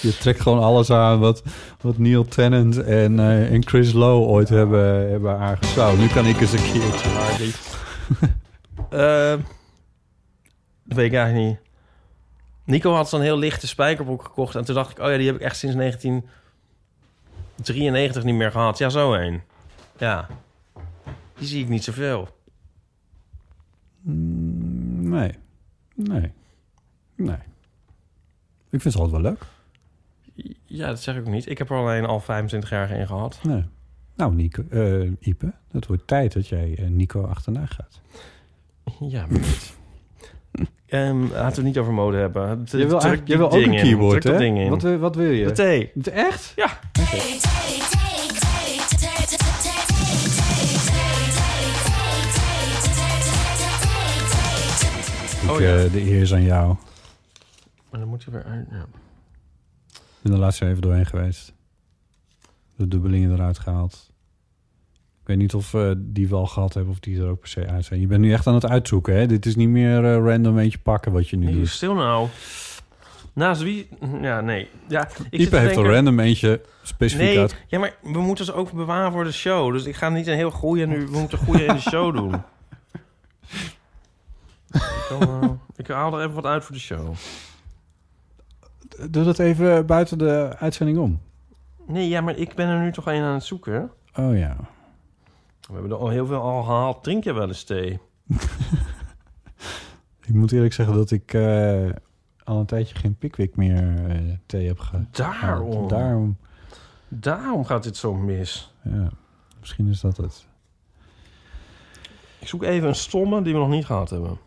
Je trekt gewoon alles aan wat, wat Neil Tennant en, eh, en Chris Lowe ooit hebben, hebben. Nu kan ik eens een keertje. <laughs> Eh, dat weet ik eigenlijk niet. Nico had zo'n heel lichte spijkerbroek gekocht. En toen dacht ik, oh ja, die heb ik echt sinds 1993 niet meer gehad. Ja, zo een. Ja. Die zie ik niet zoveel. Mm, Nee. Nee. Nee. Ik vind ze altijd wel leuk. Ja, dat zeg ik ook niet. Ik heb er alleen al 25 jaar geen gehad. Nee. Nou, Nico, eh, Ipe, het wordt tijd dat jij eh, Nico achterna gaat. Ja, maar goed. <laughs> Ehm, laten we het niet over mode hebben. Je wil, eigenlijk, je wil ook een keyboard, hè? Wat, wil- wat wil je? De Echt? Ja. Ik, Oh, ja. eh, de eer is aan jou. Maar dan moet je weer uit. Ja. Ik ben er laatst even doorheen geweest. De dubbelingen eruit gehaald. Ik weet niet of eh, die we al gehad hebben of die er ook per se uit zijn. Je bent nu echt aan het uitzoeken, hè? Dit is niet meer eh, random eentje pakken wat je nu Nee, doet. stil nou. Naast wie? Ja, nee. Ja, ik Ipe heeft denken- een random eentje specifiek Nee, uit. ja, maar we moeten ze ook bewaren voor de show. Dus ik ga niet een heel goede nu. We moeten goede in de show doen. <laughs> ik, eh, ik haal er even wat uit voor de show. Doe dat even buiten de uitzending om. Nee, ja, maar ik ben er nu toch een aan het zoeken. Oh ja. We hebben er al heel veel al gehaald. Drink je wel eens thee? <laughs> Ik moet eerlijk zeggen dat ik eh, al een tijdje geen Pickwick meer eh, thee heb gehad. Daarom. Daarom. Daarom gaat dit zo mis. Ja, misschien is dat het. Ik zoek even een stomme die we nog niet gehad hebben.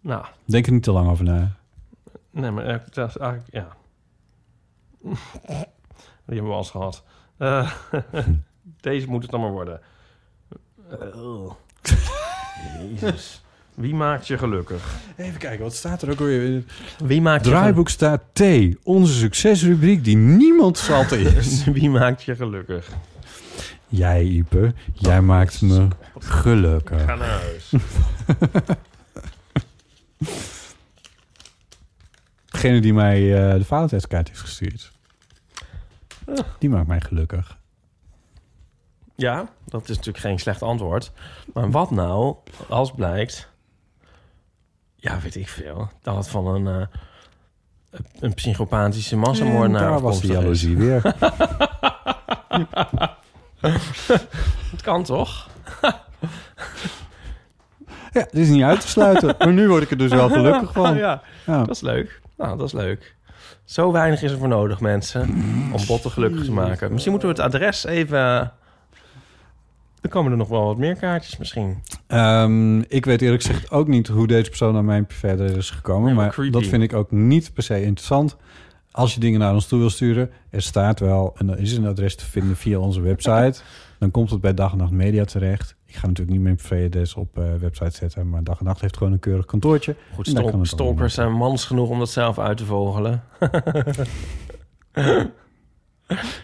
Nou, Denk er niet te lang over na. nee, maar eigenlijk- dat is eigenlijk, ja. <laughs> Die hebben we al eens gehad. Eh, <laughs> deze moet het dan maar worden. Eh, Jezus. <laughs> Wie maakt je gelukkig? Even kijken, wat staat er ook weer? Wie maakt je Draaiboek staat T. Onze succesrubriek die niemand zat is. gelukkig? Wie maakt je gelukkig? Jij, Ipe. Jij maakt me gelukkig. Ga naar huis. Degene die mij eh, de Valentijnskaart heeft gestuurd. Die maakt mij gelukkig. Ja, dat is natuurlijk geen slecht antwoord. Maar wat nou als blijkt... Ja, weet ik veel. Dat het van een, eh, een psychopathische massamoordenaar En daar was de is. jaloezie weer. <laughs> Het kan toch? <laughs> Ja, het is niet uit te sluiten. <laughs> Maar nu word ik er dus wel gelukkig van. ja, Ja. dat is leuk. Nou, dat is leuk. Zo weinig is er voor nodig, mensen, om botten gelukkig te maken. Misschien moeten we het adres even... Er komen er nog wel wat meer kaartjes misschien. Ehm, ik weet eerlijk gezegd ook niet hoe deze persoon naar mijn verder is gekomen. Maar dat vind ik ook niet per se interessant. Als je dingen naar ons toe wil sturen, er staat wel, en er is een adres te vinden via onze website. Dan komt het bij Dag en Nacht Media terecht. Ik ga natuurlijk niet mijn privéadres op eh, website zetten... maar dag en nacht heeft gewoon een keurig kantoortje. Goed, stalk, stalkers zijn mans genoeg om dat zelf uit te vogelen. <laughs>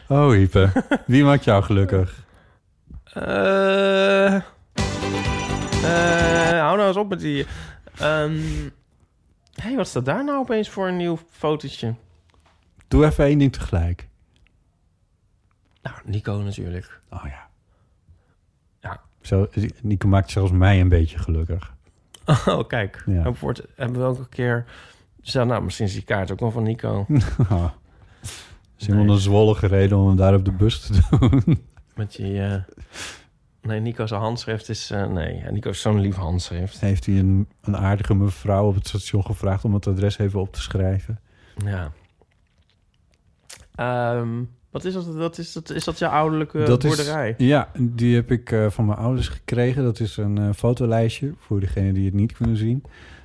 Oh, Hype. Wie maakt jou gelukkig? Eh, eh, hou nou eens op met die... Ehm hey, wat staat daar nou opeens voor een nieuw fotootje? Doe even één ding tegelijk. Nou, Nico natuurlijk. Oh ja. Zo, Nico maakt zelfs mij een beetje gelukkig. <laughs> Oh, kijk. Ja. Wordt, hebben we ook een keer... Zo, nou, misschien is die kaart ook wel van Nico. <laughs> Simon een zwollige reden om hem daar op de bus te doen. <laughs> Met die... eh, Nee, Nico's handschrift is... eh, nee, Nico is zo'n lief handschrift. Heeft hij een, een aardige mevrouw op het station gevraagd om het adres even op te schrijven. Ja. Ehm, wat is dat? dat, is, dat is dat jouw ouderlijke dat boerderij? Is, ja, die heb ik eh, van mijn ouders gekregen. Dat is een eh, fotolijstje, voor degenen die het niet kunnen zien...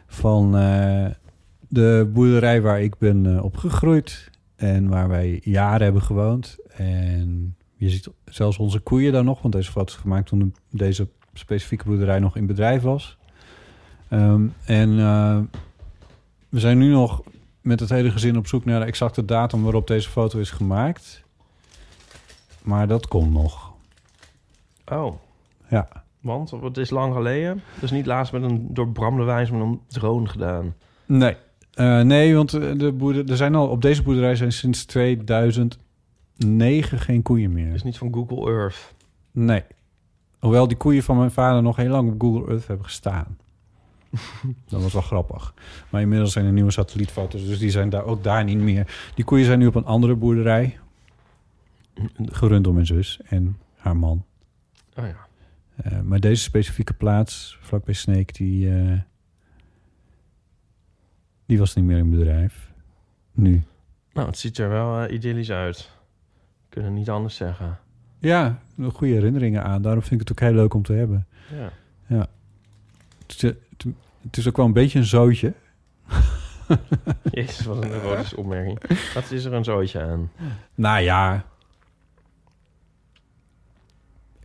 van eh, de boerderij waar ik ben opgegroeid... en waar wij jaren hebben gewoond. En je ziet zelfs onze koeien daar nog... want deze foto is gemaakt toen deze specifieke boerderij nog in bedrijf was. Ehm, en we zijn nu nog met het hele gezin op zoek naar de exacte datum... waarop deze foto is gemaakt... Maar dat komt nog. Oh, Ja. want het is lang geleden. Dus niet laatst met een door Bram de Wijs met een drone gedaan. Nee. Eh, nee, want eh, de boerder, er zijn al op deze boerderij zijn sinds 2009 geen koeien meer. Dus niet van Google Earth. Nee. Hoewel die koeien van mijn vader nog heel lang op Google Earth hebben gestaan. <laughs> dat was wel grappig. Maar inmiddels zijn er nieuwe satellietfoto's, dus die zijn daar ook daar niet meer. Die koeien zijn nu op een andere boerderij. Gerund door mijn zus en haar man. Oh ja. Eh, maar deze specifieke plaats, vlakbij Sneek, die, eh, die was niet meer in bedrijf. Nu. Nou, het ziet er wel eh, idyllisch uit. Kunnen niet anders zeggen. Ja, goede herinneringen aan. Daarom vind ik het ook heel leuk om te hebben. Ja. Het is, het, het is ook wel een beetje een zootje. <laughs> Jezus, wat een <laughs> erotische opmerking. Wat is er een zootje aan? Nou ja.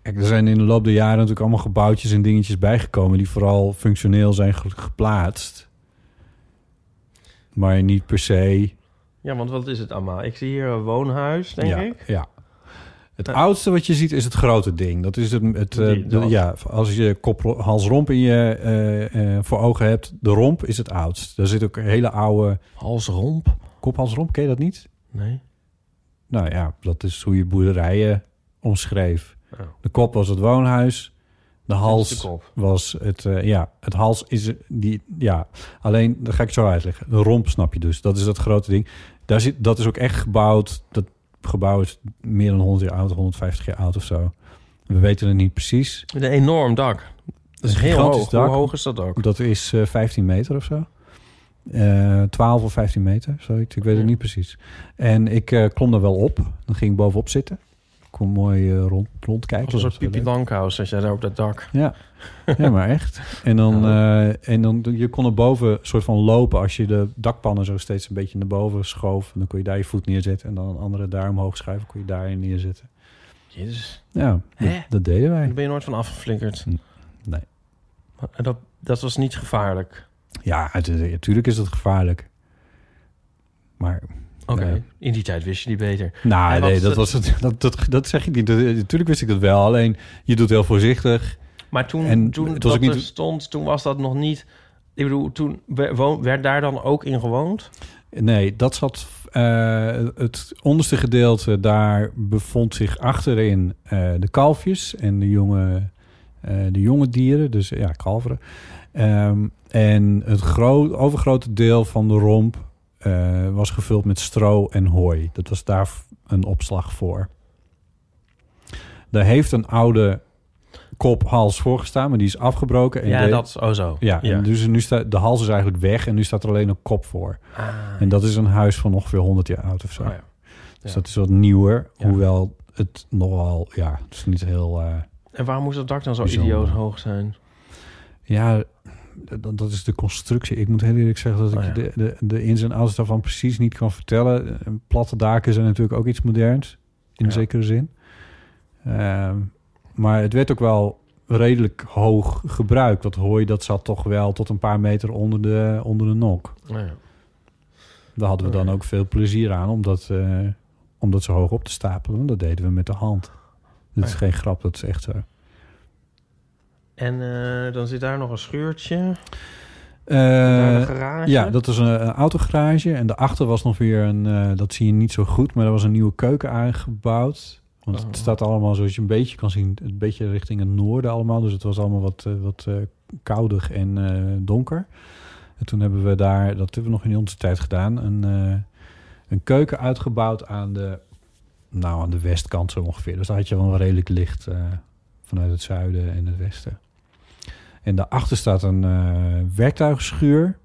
Kijk, er zijn in de loop der jaren natuurlijk allemaal gebouwtjes en dingetjes bijgekomen... die vooral functioneel zijn ge- geplaatst. Maar niet per se... Ja, want wat is het allemaal? Ik zie hier een woonhuis, denk ja, ik. Ja. Het Ja. oudste wat je ziet is het grote ding. Dat is het, het eh, Die- de- dat. ja, als je kop, hals, romp in je eh, eh, voor ogen hebt. De romp is het oudst. Daar zit ook een hele oude Halsromp? kop, hals, romp. Ken je dat niet? Nee. Nou ja, dat is hoe je boerderijen omschreef. Oh. De kop was het woonhuis. De hals de was het... eh, ja, het hals is die... Ja, alleen, dat ga ik zo uitleggen. De romp snap je dus. Dat is dat grote ding. Daar zit, dat is ook echt gebouwd. Dat gebouw is meer dan 100 jaar oud, 150 jaar oud of zo. We weten het niet precies. Een enorm dak. Dat is Een heel hoog. dak. Hoe hoog is dat dak? Dat is eh 15 meter of zo. Eh 12 of 15 meter, zoiets. Ik weet het niet precies. En ik eh, klom er wel op. Dan ging ik bovenop zitten. Kon mooi eh, rond, rondkijken. Als een soort Pipi. Langkous als jij daar op dat dak. Ja. <laughs> ja, maar echt. En dan, eh, en dan je kon er boven soort van lopen als je de dakpannen zo steeds een beetje naar boven schoof. En dan kon je daar je voet neerzetten en dan een andere daar omhoog schuiven. kon je daarin neerzetten. Jezus. Ja, dat, deden wij. Daar ben je nooit van afgeflikkerd. Nee. En dat, dat was niet gevaarlijk. Ja, natuurlijk is dat gevaarlijk. Maar Oké. In die tijd wist je die beter. Nou, En nee, dat, was het, <laughs> dat, dat, dat zeg ik niet. Natuurlijk wist ik dat wel. Alleen, je doet heel voorzichtig. Maar toen, En toen het was dat niet- er stond, toen was dat nog niet... Ik bedoel, toen werd daar dan ook in gewoond? Nee, dat zat... eh, het onderste gedeelte, daar bevond zich achterin eh, de kalfjes en de jonge, eh, de jonge dieren. Dus ja, kalveren. Ehm, en het groot, overgrote deel van de romp eh, was gevuld met stro en hooi. Dat was daar een opslag voor. Daar heeft een oude kop hals voor gestaan, maar die is afgebroken. En ja, de- dat... Oh zo. Ja, en dus nu staat de hals is eigenlijk weg en nu staat er alleen een kop voor. Ah, En dat is een huis van ongeveer 100 jaar oud of zo. oh ja. Dus Ja. dat is wat nieuwer, hoewel het nogal, ja, het is niet heel. eh, En waarom moest dat dak dan zo Bijzonder. idioot hoog zijn? ja, dat, dat is de constructie. Ik moet heel eerlijk zeggen dat ik Oh ja. de, de, de ins en outs daarvan precies niet kan vertellen. Eh, Platte daken zijn natuurlijk ook iets moderns, in Ja. zekere zin. Ehm, maar het werd ook wel redelijk hoog gebruik. Dat hooi, dat zat toch wel tot een paar meter onder de, onder de nok. Nou ja. Daar hadden we dan ook veel plezier aan om dat, eh, om dat zo hoog op te stapelen. Dat deden we met de hand. Dat is geen grap, dat is echt zo. En eh, dan zit daar nog een schuurtje. Eh, een garage. Ja, dat is een, een autogarage. En daarachter was nog weer een... eh, dat zie je niet zo goed, maar er was een nieuwe keuken aangebouwd. Want Oh. het staat allemaal, zoals je een beetje kan zien... een beetje richting het noorden allemaal. Dus het was allemaal wat, eh, wat eh, koudig en eh, donker. En toen hebben we daar... Dat hebben we nog in onze tijd gedaan. Een, eh, een keuken uitgebouwd aan de... Nou, aan de westkant zo ongeveer. Dus daar had je wel redelijk licht eh, vanuit het zuiden en het westen. En daarachter staat een eh werktuigschuur.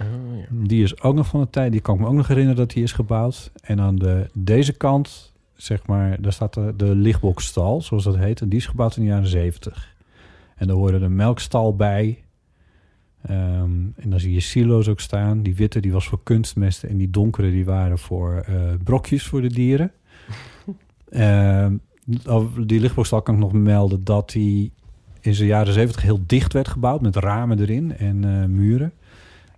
Oh, ja. Die is ook nog van de tijd. Die kan ik me ook nog herinneren dat die is gebouwd. En aan de, deze kant, zeg maar, daar staat de, de lichtbokstal, zoals dat heet. En die is gebouwd in de jaren 70. En daar hoorde een melkstal bij. Ehm, en dan zie je silo's ook staan. Die witte die was voor kunstmesten. En die donkere die waren voor eh, brokjes voor de dieren. <laughs> Ehm, die lichtbokstal kan ik nog melden dat die in de jaren 70 heel dicht werd gebouwd. Met ramen erin en eh, muren.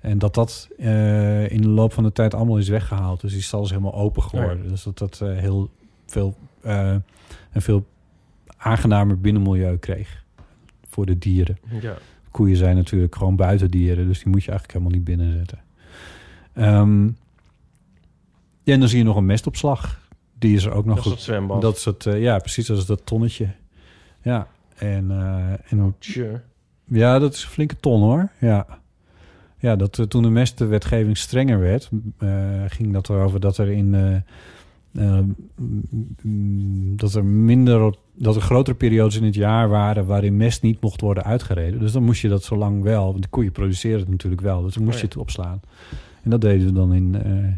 En dat dat eh, in de loop van de tijd allemaal is weggehaald. Dus die stal is helemaal open geworden. Dus dat dat eh, heel veel, een veel aangenamer binnenmilieu kreeg voor de dieren. ja. Koeien zijn natuurlijk gewoon buitendieren, dus die moet je eigenlijk helemaal niet binnenzetten. Ehm ja, en dan zie je nog een mestopslag. Die is er ook nog Dat is goed. het zwembad. Dat is het, ja, precies, dat is dat tonnetje. Ja, en, eh, en Tje. ja, dat is een flinke ton hoor. Ja, ja dat, eh, toen de mestenwetgeving strenger werd, eh, ging dat erover dat er in mm, dat er minder, dat er grotere periodes in het jaar waren waarin mest niet mocht worden uitgereden. Dus dan moest je dat zo lang wel, want de koeien produceren het natuurlijk wel, dus dan moest Oh je ja. het opslaan. En dat deden we dan in,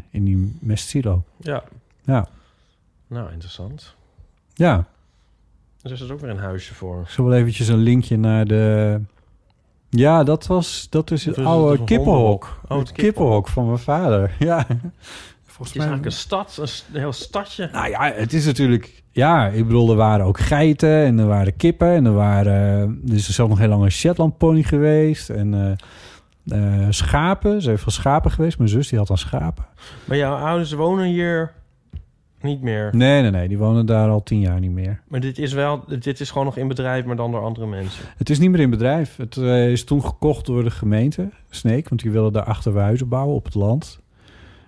in die mestsilo. Ja. Ja, Nou, interessant. ja. Dus er is ook weer een huisje voor. Zal wel eventjes een linkje naar de. Ja, dat was dat is het oude kippenhok. Oh, het kippenhok van mijn vader. <laughs> Ja. Volgens Het is eigenlijk een stad, een, heel stadje. Nou ja, het is natuurlijk. Ja, ik bedoel, er waren ook geiten en er waren kippen en er waren. Er is zelf nog heel lang een Shetland pony geweest en eh, eh, schapen. Ze heeft veel schapen geweest. Mijn zus die had dan schapen. Maar jouw ouders wonen hier niet meer. Nee, nee, nee, die wonen daar al tien jaar niet meer. Maar dit is wel, dit is gewoon nog in bedrijf, maar dan door andere mensen. Het is niet meer in bedrijf. Het eh, is toen gekocht door de gemeente Sneek, want die wilden daar achterhuizen bouwen op het land.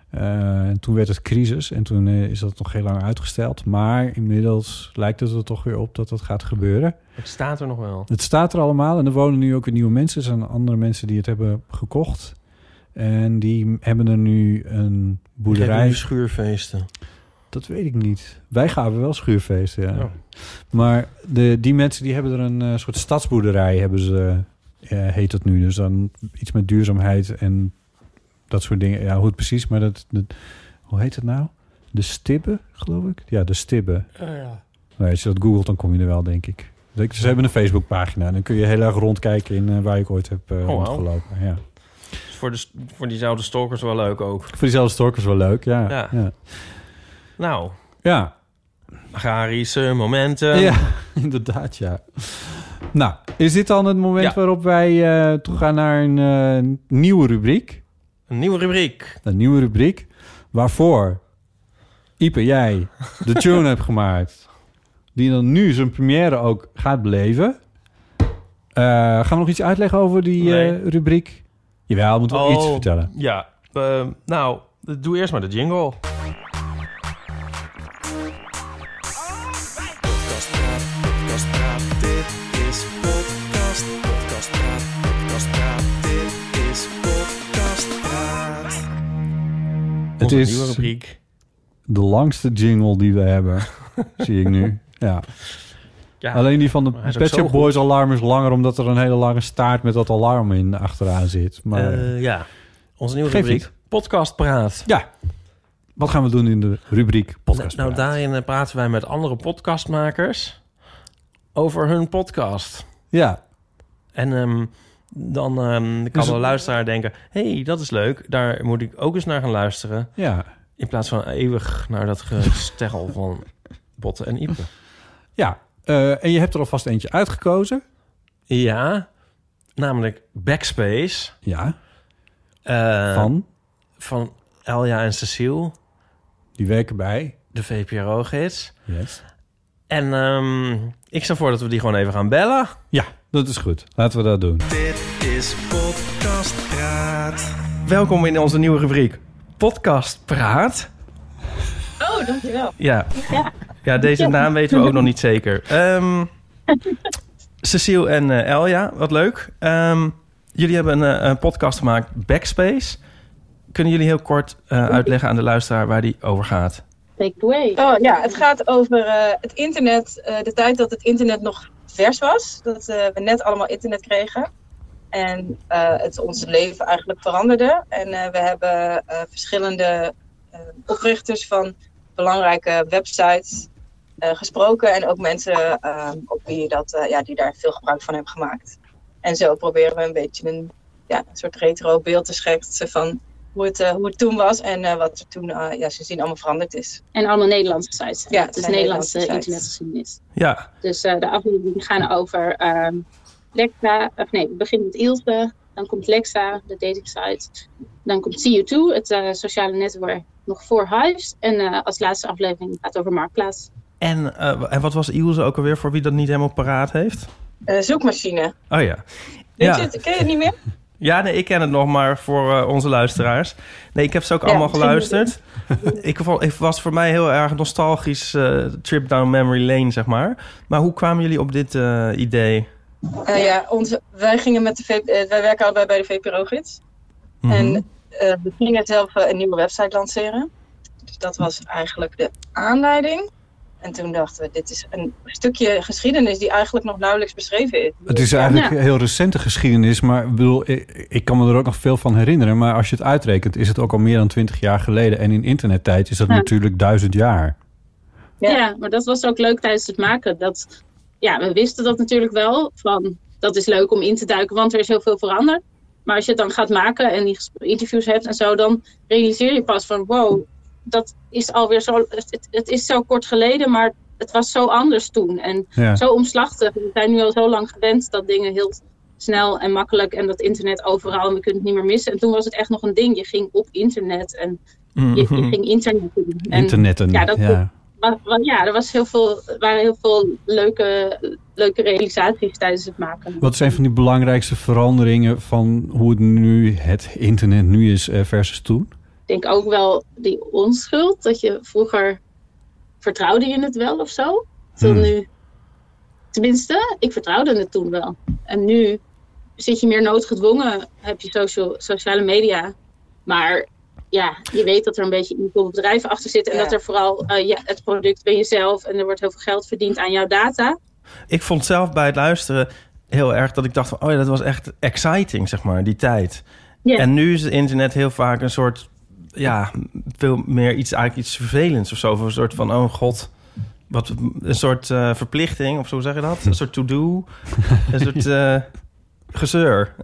Eh, en toen werd het crisis en toen eh, is dat nog heel lang uitgesteld. Maar inmiddels lijkt het er toch weer op dat dat gaat gebeuren. Het staat er nog wel. Het staat er allemaal en er wonen nu ook weer nieuwe mensen. Er zijn andere mensen die het hebben gekocht. En die hebben er nu een boerderij. schuurfeesten. Dat weet ik niet. Wij gaven wel schuurfeesten, ja. Oh. Maar de, die mensen die hebben er een eh, soort stadsboerderij, hebben ze, eh, heet het nu. Dus dan iets met duurzaamheid en dat soort dingen. Ja, hoe het precies, maar dat, dat- hoe heet het nou? De Stibbe, geloof ik? Ja, de Stibbe. Nou, als je dat googelt, dan kom je er wel, denk ik. Ze hebben een Facebookpagina. En dan kun je heel erg rondkijken in eh, waar ik ooit heb wauw. rondgelopen. Ja. Dus voor, de, voor diezelfde stalkers wel leuk ook. Voor diezelfde storkers wel leuk, ja. Ja. Ja, Nou, ja. agrarische momenten. Ja, <laughs> inderdaad, ja. Nou, is dit dan het moment Ja. waarop wij eh toegaan naar een eh, nieuwe rubriek? Een nieuwe rubriek. Een nieuwe rubriek waarvoor Ipe, jij de <laughs> tune hebt gemaakt. Die dan nu zijn première ook gaat beleven. Eh, gaan we nog iets uitleggen over die Nee. rubriek? Jawel, moeten we Oh. iets vertellen. Ja, nou, doe eerst maar de jingle. Het is nieuwe rubriek. de langste jingle die we hebben, <laughs> zie ik nu. Ja. Ja, Alleen die van de Pet zo Shop goed. Boys alarm is langer... omdat er een hele lange staart met dat alarm in achteraan zit. Maar eh, ja. Onze nieuwe rubriek. Podcast Praat. ja, wat gaan we doen in de rubriek podcast? nou, Praat? daarin eh, praten wij met andere podcastmakers over hun podcast. Ja, En ehm, dan ehm, kan Dus- de luisteraar denken... hey, dat is leuk, daar moet ik ook eens naar gaan luisteren. ja, In plaats van eeuwig naar dat gesteggel van Botten en Ipe. <laughs> ja. Eh, en je hebt er alvast eentje uitgekozen. Ja, namelijk Backspace. Ja, eh, van. Van Elja en Cecile, Die werken bij. de VPRO-gids. Yes. En ehm, ik stel voor dat we die gewoon even gaan bellen. Ja, dat is goed. Laten we dat doen. Dit is Podcast Praat. Welkom in onze nieuwe rubriek Podcast Praat. Oh, dankjewel. Ja, Ja. ja deze naam weten we ook nog niet zeker. Ehm Cecile en eh, Elja, wat leuk. Ehm, jullie hebben een, eh, een podcast gemaakt, Backspace. Kunnen jullie heel kort eh, uitleggen aan de luisteraar waar die over gaat? Take it away. Oh ja, het gaat over eh, het internet, eh, de tijd dat het internet nog vers was. Dat eh, we net allemaal internet kregen. En eh, het ons leven eigenlijk veranderde. En eh, we hebben verschillende oprichters van belangrijke websites gesproken. En ook mensen op wie dat, ja, die daar veel gebruik van hebben gemaakt. En zo proberen we een beetje een, ja, een soort retro beeld te schetsen van hoe het, eh, hoe het toen was. En eh, wat er toen eh, ja, sindsdien allemaal veranderd is. En allemaal Nederlandse sites. Ja, het is Nederlandse Nederlandse internetgeschiedenis. Ja, Dus eh, de afleveringen gaan over ehm Lexa, of nee, het begint met Ilse, dan komt Lexa, de dating site. Dan komt CU2, het eh, sociale netwerk, nog voor Hives. En eh, als laatste aflevering gaat over Marktplaats. en, eh, en wat was Ilse ook alweer voor wie dat niet helemaal paraat heeft? Eh, zoekmachine. Oh ja. Weet Ja. je het? Ken je het niet meer? Ja, nee, ik ken het nog maar voor eh, onze luisteraars. Nee, ik heb ze ook Ja, allemaal geluisterd. <laughs> ik was voor mij heel erg nostalgisch eh, trip down memory lane, zeg maar. Maar hoe kwamen jullie op dit eh, idee? Ja, onze, wij gingen met de wij werken allebei bij de VPRO-gids. Mhm. En we gingen zelf een nieuwe website lanceren. Dus dat was eigenlijk de aanleiding. En toen dachten we, dit is een stukje geschiedenis die eigenlijk nog nauwelijks beschreven is. Het is eigenlijk Ja. heel recente geschiedenis, maar ik bedoel, ik, ik kan me er ook nog veel van herinneren. Maar als je het uitrekent, is het ook al meer dan twintig jaar geleden. En in internettijd is dat Ja. natuurlijk duizend jaar. Ja. Ja. maar dat was ook leuk tijdens het maken. Dat, ja, we wisten dat natuurlijk wel. Van, dat is leuk om in te duiken, want er is heel veel veranderd. Maar als je het dan gaat maken en die interviews hebt en zo, dan realiseer je pas van wow, dat is alweer zo. Het, is zo kort geleden, maar het was zo anders toen. En Ja. zo omslachtig. We zijn nu al zo lang gewend dat dingen heel snel en makkelijk en dat internet overal en we kunnen het niet meer missen. En toen was het echt nog een ding. Je ging op internet en je, je Mhm. ging internet doen. En Internetten. ja, dat- ja. er was heel veel, er waren heel veel leuke, leuke realisaties tijdens het maken. Wat zijn van die belangrijkste veranderingen van hoe het nu, het internet nu is eh, versus toen? Ik denk ook wel die onschuld, dat je vroeger vertrouwde je het wel of zo. Hmm. nu, tenminste, ik vertrouwde het toen wel. En nu zit je meer noodgedwongen, heb je social, sociale media. Maar ja, je weet dat er een beetje evil bedrijven achter zitten. En Ja. dat er vooral eh, ja, het product ben jezelf en er wordt heel veel geld verdiend aan jouw data. Ik vond zelf bij het luisteren heel erg dat ik dacht van... oh ja, dat was echt exciting, zeg maar, die tijd. En nu is het internet heel vaak een soort... ja, veel meer iets, eigenlijk iets vervelends of zo. Of een soort van, oh god... Wat, een soort eh, verplichting, of zo zeg je dat? Een soort to-do. een soort <laughs> eh, gezeur.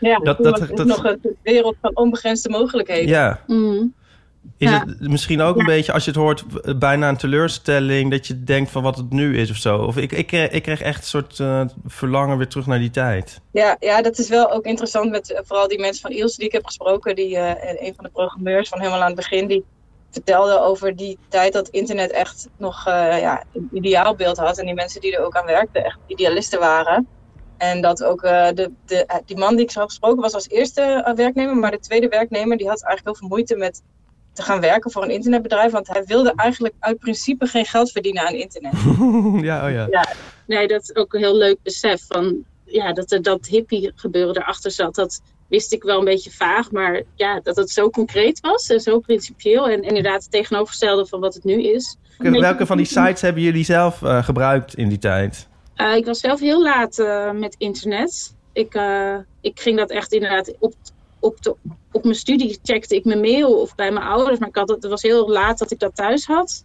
Ja, <laughs> Dat- dat- dat- nog een wereld van onbegrensde mogelijkheden. ja. Mhm. Is Ja. het misschien ook een beetje, als je het hoort, eh, bijna een teleurstelling... dat je denkt van wat het nu is of zo? Of ik, ik, kreeg, ik kreeg echt een soort eh, verlangen weer terug naar die tijd. Ja, ja, dat is wel ook interessant met eh, vooral die mensen van Ilse die ik heb gesproken. Die, eh, en een van de programmeurs van helemaal aan het begin, die vertelde over die tijd dat internet echt nog eh, ja, een ideaalbeeld had. En die mensen die er ook aan werkten echt idealisten waren. En dat ook eh, de, de, eh, die man die ik zo had gesproken was als eerste eh, werknemer. Maar de tweede werknemer die had eigenlijk heel veel moeite met te gaan werken voor een internetbedrijf. Want hij wilde eigenlijk uit principe geen geld verdienen aan internet. <laughs> ja, oh ja. Nee, dat is ook een heel leuk besef van ja, dat er dat hippie gebeuren erachter zat. Dat wist ik wel een beetje vaag, maar ja, dat het zo concreet was en zo principieel en inderdaad het tegenovergestelde van wat het nu is. Welke, van die sites hebben jullie zelf eh, gebruikt in die tijd? Eh, ik was zelf heel laat eh, met internet. Ik, ik ging dat echt inderdaad op, op, de, op mijn studie checkte ik mijn mail of bij mijn ouders, maar ik had het, het was heel laat dat ik dat thuis had.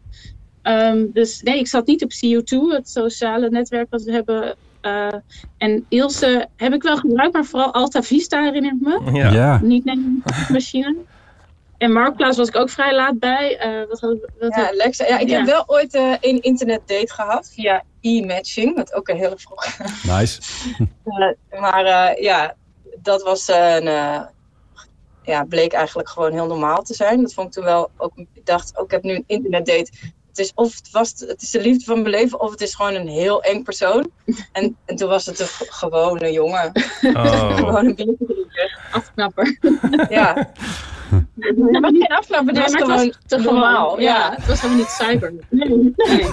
Ehm, dus nee, ik zat niet op CO2, het sociale netwerk wat we hebben. Eh, en Ilse heb ik wel gebruikt, maar vooral Alta Vista herinner ik me. Ja. Ja. Niet een machine. En Marktplaats was ik ook vrij laat bij. Eh, wat wat Ja, Alexa. Ja, ik Ja. heb wel ooit eh, een internetdate gehad via e-matching, wat ook een hele vroeg. Nice. <laughs> Eh, maar eh, ja, dat was een, eh, ja, bleek eigenlijk gewoon heel normaal te zijn. Dat vond ik toen wel ook. Ik dacht, ook ik heb nu een internetdate. Het is of het, was, het is de liefde van mijn leven, of het is gewoon een heel eng persoon. En, en toen was het een gewone jongen. Oh. <laughs> gewoon een biertje. Afknapper. <laughs> Ja. Het was geen Nee, was maar het gewoon was te normaal. gewoon. Ja, het was helemaal niet cyber. Nee. nee.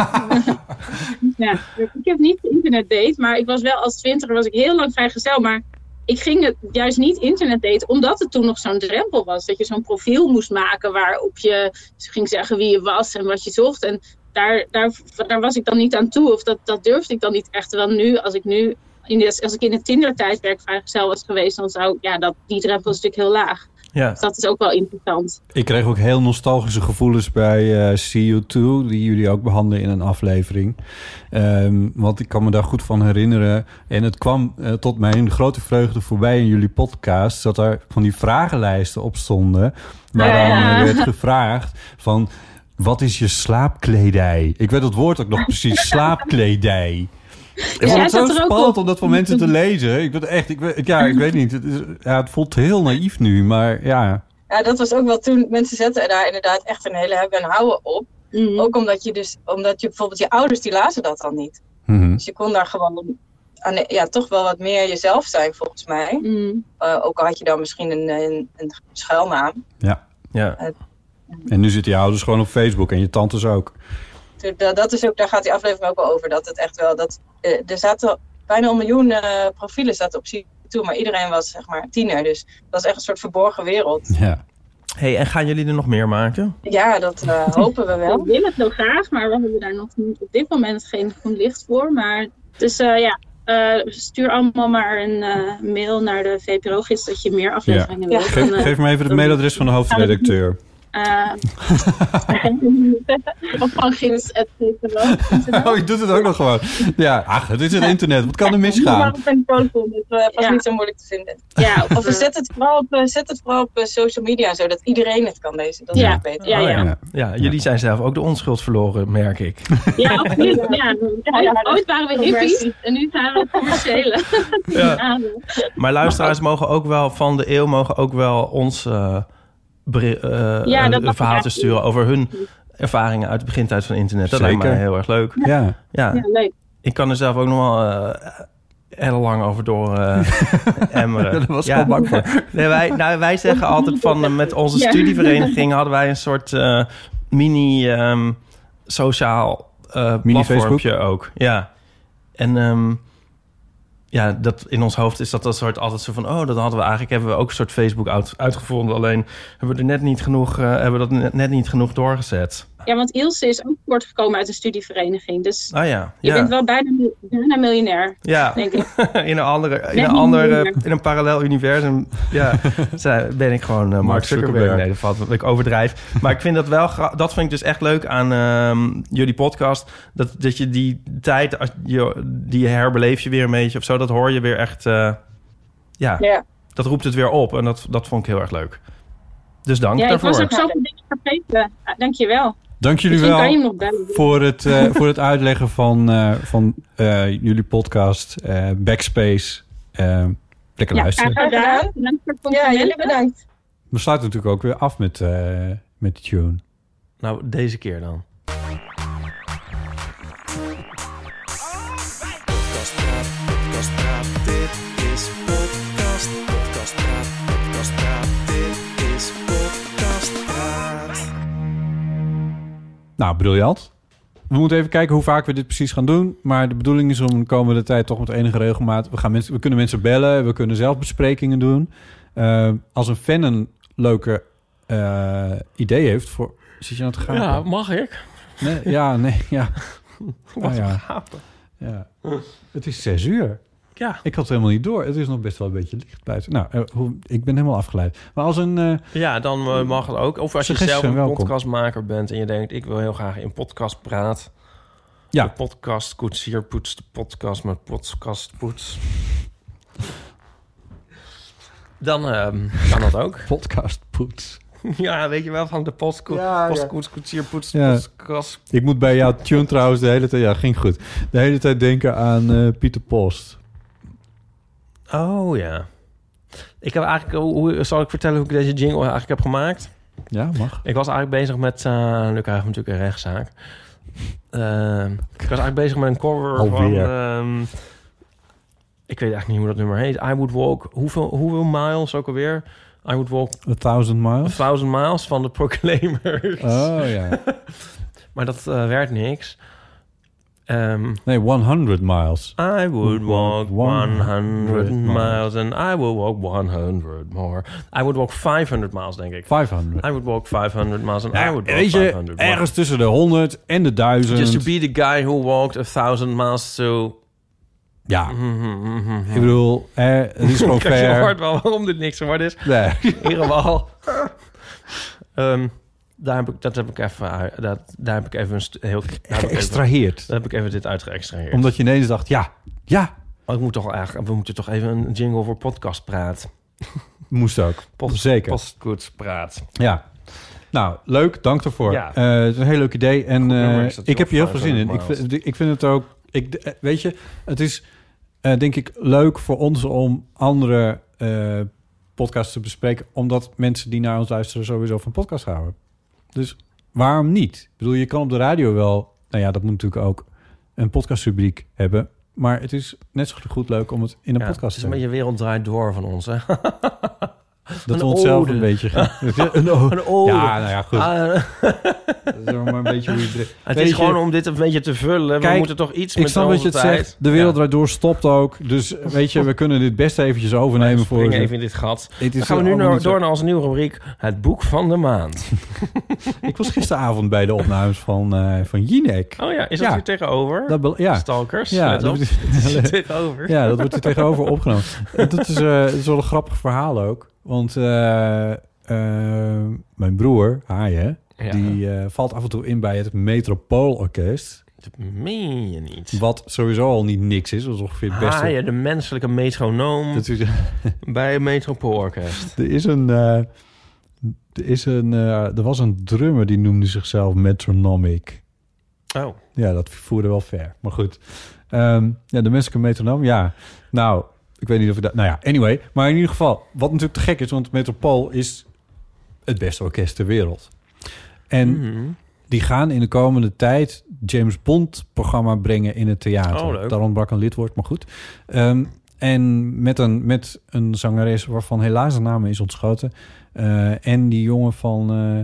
<laughs> ja, ik heb niet internetdate, maar ik was wel als twintiger was ik heel lang vrijgezel. Maar ik ging het juist niet internetdate, omdat het toen nog zo'n drempel was. Dat je zo'n profiel moest maken waarop je ging zeggen wie je was en wat je zocht. En daar, daar, daar was ik dan niet aan toe, of dat, dat durfde ik dan niet echt. Terwijl nu, als ik nu, in de, als ik in het Tinder-tijdperk vrijgezel was geweest, dan zou ja, dat, die drempel is natuurlijk heel laag. Ja. Dus dat is ook wel interessant. Ik kreeg ook heel nostalgische gevoelens bij eh CU2, die jullie ook behandelen in een aflevering. Ehm, want ik kan me daar goed van herinneren. En het kwam eh, tot mijn grote vreugde voorbij in jullie podcast, dat er van die vragenlijsten op stonden, waar dan Ja. werd gevraagd van... Wat is je slaapkledij? Ik weet het woord ook nog precies, <laughs> slaapkledij. Ik vond het zo er spannend op. om dat voor mensen te <laughs> lezen. Ik ben echt, ik, weet- ja, ik weet niet. Het, is, ja, het voelt heel naïef nu, maar ja. Ja, dat was ook wel toen. Mensen zetten daar inderdaad echt een hele hebben en houden op. Mhm. Ook omdat je dus, omdat je bijvoorbeeld je ouders die lazen dat dan niet. Mhm. Dus je kon daar gewoon aan, ja, toch wel wat meer jezelf zijn volgens mij. Mhm. Eh, ook al had je dan misschien een, een, een schuilnaam. Ja. Ja. En nu zitten je ouders gewoon op Facebook en je tantes ook. Dus dat, dat is ook, daar gaat die aflevering ook wel over. Dat het echt wel, dat, eh, er zaten bijna een miljoen eh, profielen zaten op toe, maar iedereen was zeg maar tiener. Dus dat is echt een soort verborgen wereld. Ja. Hey, en gaan jullie er nog meer maken? Ja, dat eh, <laughs> hopen we wel. Ik wil het heel graag, maar we hebben daar nog niet op dit moment geen groen licht voor. Maar dus eh, ja, eh, stuur allemaal maar een eh, mail naar de VPRO-gids dat je meer afleveringen Ja. wilt. Geef, eh, geef me even het mailadres van de hoofdredacteur. Eh, <laughs> of van gids.vpro.nl. <laughs> Oh, je doet het ook nog gewoon. Ja, ach, het is het internet. Wat kan er misgaan? Maar op een telefoon, dus eh, was Ja. niet zo moeilijk te vinden. Ja, of, Of we eh, zet het vooral op, zet het vooral op social media, zodat iedereen het kan lezen. Dat is Ja. ook beter. Ja, Oh, ja. Ja, jullie zijn zelf ook de onschuld verloren, merk ik. <laughs> ja, absoluut. Ja, ooit, waren we hippies en nu zijn we commerciële. Ja. Maar luisteraars mogen ook wel van de eeuw mogen ook wel ons Ja, een- dat verhaal te sturen over hun ervaringen uit de begintijd van internet. Dat lijkt mij heel erg leuk. Ja. Ja, Ja, leuk. ik kan er zelf ook nog wel eh, heel lang over door eh <laughs> emmeren. Daar was Ja. bang voor. Nee, wij, nou, wij zeggen altijd van eh, met onze Ja. studievereniging hadden wij een soort eh, mini ehm, sociaal eh Mini platformpje ook. Ja. En ehm, ja, dat in ons hoofd is dat een soort altijd zo van oh, dat hadden we eigenlijk hebben we ook een soort Facebook uit, uitgevonden. Alleen hebben we er net niet genoeg, eh, hebben we dat net niet genoeg doorgezet. Ja, want Ilse is ook voortgekomen uit een studievereniging. Dus Ah ja, je ja. bent wel bijna, bijna miljonair, ja. denk ik. <laughs> in een andere, in een ander, in een parallel universum, ja, <laughs> zij- ben ik gewoon eh, Mark Zuckerberg. Nee, dat valt, dat ik overdrijf. Maar ik vind dat wel, dat vind ik dus echt leuk aan ehm, jullie podcast, dat, dat je die tijd, als je, die herbeleef je weer een beetje of zo, dat hoor je weer echt, eh, ja, Ja. dat roept het weer op en dat, dat vond ik heel erg leuk. Dus dank Ja, ik daarvoor. was ook zoveel dingen vergeten. Ah, Dankjewel. Dank jullie Misschien wel voor het, eh, <laughs> voor het uitleggen van, eh, van eh, jullie podcast eh, Backspace. Lekker Ja, luisteren. graag gedaan. Bedankt voor het Ja, jullie bedankt. We sluiten natuurlijk ook weer af met, eh, met de tune. Nou, deze keer dan. Nou, briljant. We moeten even kijken hoe vaak we dit precies gaan doen. Maar de bedoeling is om de komende tijd toch met enige regelmaat... We, gaan mensen, we kunnen mensen bellen, we kunnen zelf besprekingen doen. Eh, als een fan een leuke eh, idee heeft voor... Zit je nou te gaan? Ja, mag ik? Nee, ja, nee, ja. <laughs> Wat ja. een gapen. ja. Het is zes uur. Ja. Ik had het helemaal niet door. Het is nog best wel een beetje licht buiten. Nou, eh, ik ben helemaal afgeleid. Maar als een... eh, Ja, dan eh, mag het ook. Of als je zelf een welkom. podcastmaker bent en je denkt... ik wil heel graag in podcast praat. Ja. De podcast koetsier poetst de podcast met podcast poets. Dan ehm, kan dat ook. <laughs> podcast poets. Ja, weet je wel, van de postkoets, Ja, ja. postkoets, koetsier, poets, Ja. Ik moet bij jouw tune trouwens de hele tijd... Ja, ging goed. De hele tijd denken aan eh, Pieter Post. Oh ja. Ik heb eigenlijk, hoe, zal ik vertellen hoe ik deze jingle eigenlijk heb gemaakt? Ja, mag. Ik was eigenlijk bezig met, eh nu krijgen we natuurlijk een rechtszaak. Ehm, ik was eigenlijk bezig met een cover van... Ehm, ik weet eigenlijk niet hoe dat nummer heet. I Would Walk, hoeveel, hoeveel miles ook alweer? I Would Walk A Thousand a Miles? Thousand Miles van de Proclaimers. Oh ja. <laughs> Maar dat eh, werd niks. Ehm, Nee, 100 Miles. I would walk 100 100 miles and I will walk 100 more. I would walk 500 miles, denk ik. 500. I would walk 500 miles and I would walk weet je, 500 more. ergens tussen de 100 en de 1000. Just to be the guy who walked a thousand miles to... Ja, Mhm, ik bedoel, eh, het is <laughs> gewoon fair. hoort wel <laughs> waarom dit niks geworden is. Nee. In ieder geval... <laughs> Ehm, daar heb ik, dat heb ik even... Dat, daar heb ik even een heel... Geëxtraheerd. Daar heb ik even dit uitgeëxtraheerd. Omdat je ineens dacht, ja, ja, Oh, ik moet toch eigenlijk, we moeten toch even een jingle voor podcast praat. <laughs> moest ook. Post, Zeker. Postkoets praat. Ja. Nou, leuk. Dank daarvoor. Ja. Eh, het is een heel leuk idee. En eh, ik heb hier heel veel zin in. Ik 500 vind, ik vind het ook... Ik, eh, weet je, het is denk ik leuk voor ons om andere podcasts te bespreken. Omdat mensen die naar ons luisteren sowieso van podcast houden. Dus waarom niet? Ik bedoel, je kan op de radio wel... Nou ja, dat moet natuurlijk ook een podcastrubriek hebben. Maar het is net zo goed leuk om het in een Ja, podcast het te is een beetje wereld draait door van ons, hè? <laughs> Dat een we onszelf ode. een beetje een ode. <laughs> Een ode. Ja, nou ja, goed. Ah, <laughs> Dat is maar een beetje hoe je het... is je- gewoon om dit een beetje te vullen. we Kijk, moeten toch iets Ik met snap wat je het tijd. zegt. De wereld Ja. draait door stopt ook. Dus weet je, we kunnen dit best eventjes overnemen voor... Ze. even in dit gat. Dan gaan we nu naar, door naar onze nieuwe rubriek. Het boek van de maand. <laughs> Ik was gisteravond bij de opnames van, eh van Jinek. Oh ja, is dat Ja. hier tegenover? Dat ja. Stalkers, Ja, let dat op. wordt- Het is hier tegenover. Ja, dat wordt er tegenover opgenomen. En dat is, eh, dat is wel een grappig verhaal ook. Want eh, eh, mijn broer, Haaien, Ja. die eh, valt af en toe in bij het Metropoolorkest. Dat meen je niet. Wat sowieso al niet niks is. Dat is ongeveer het beste. Haaien, de menselijke metronoom Dat is- <laughs> bij het Metropoolorkest. Er is een. er, is een er was een drummer die noemde zichzelf Metronomic. Oh. Ja, dat voerde wel ver. Maar goed. Ehm, ja, de menselijke metronoom. Ja, nou, ik weet niet of ik dat... Nou ja, anyway. Maar in ieder geval, wat natuurlijk te gek is... want Metropool is het beste orkest ter wereld. En Mhm. die gaan in de komende tijd... James Bond-programma brengen in het theater. Oh, leuk. Daar ontbrak een lidwoord, maar goed. Ehm, en met een, met een zangeres waarvan helaas de naam is ontschoten. Eh, en die jongen van... eh,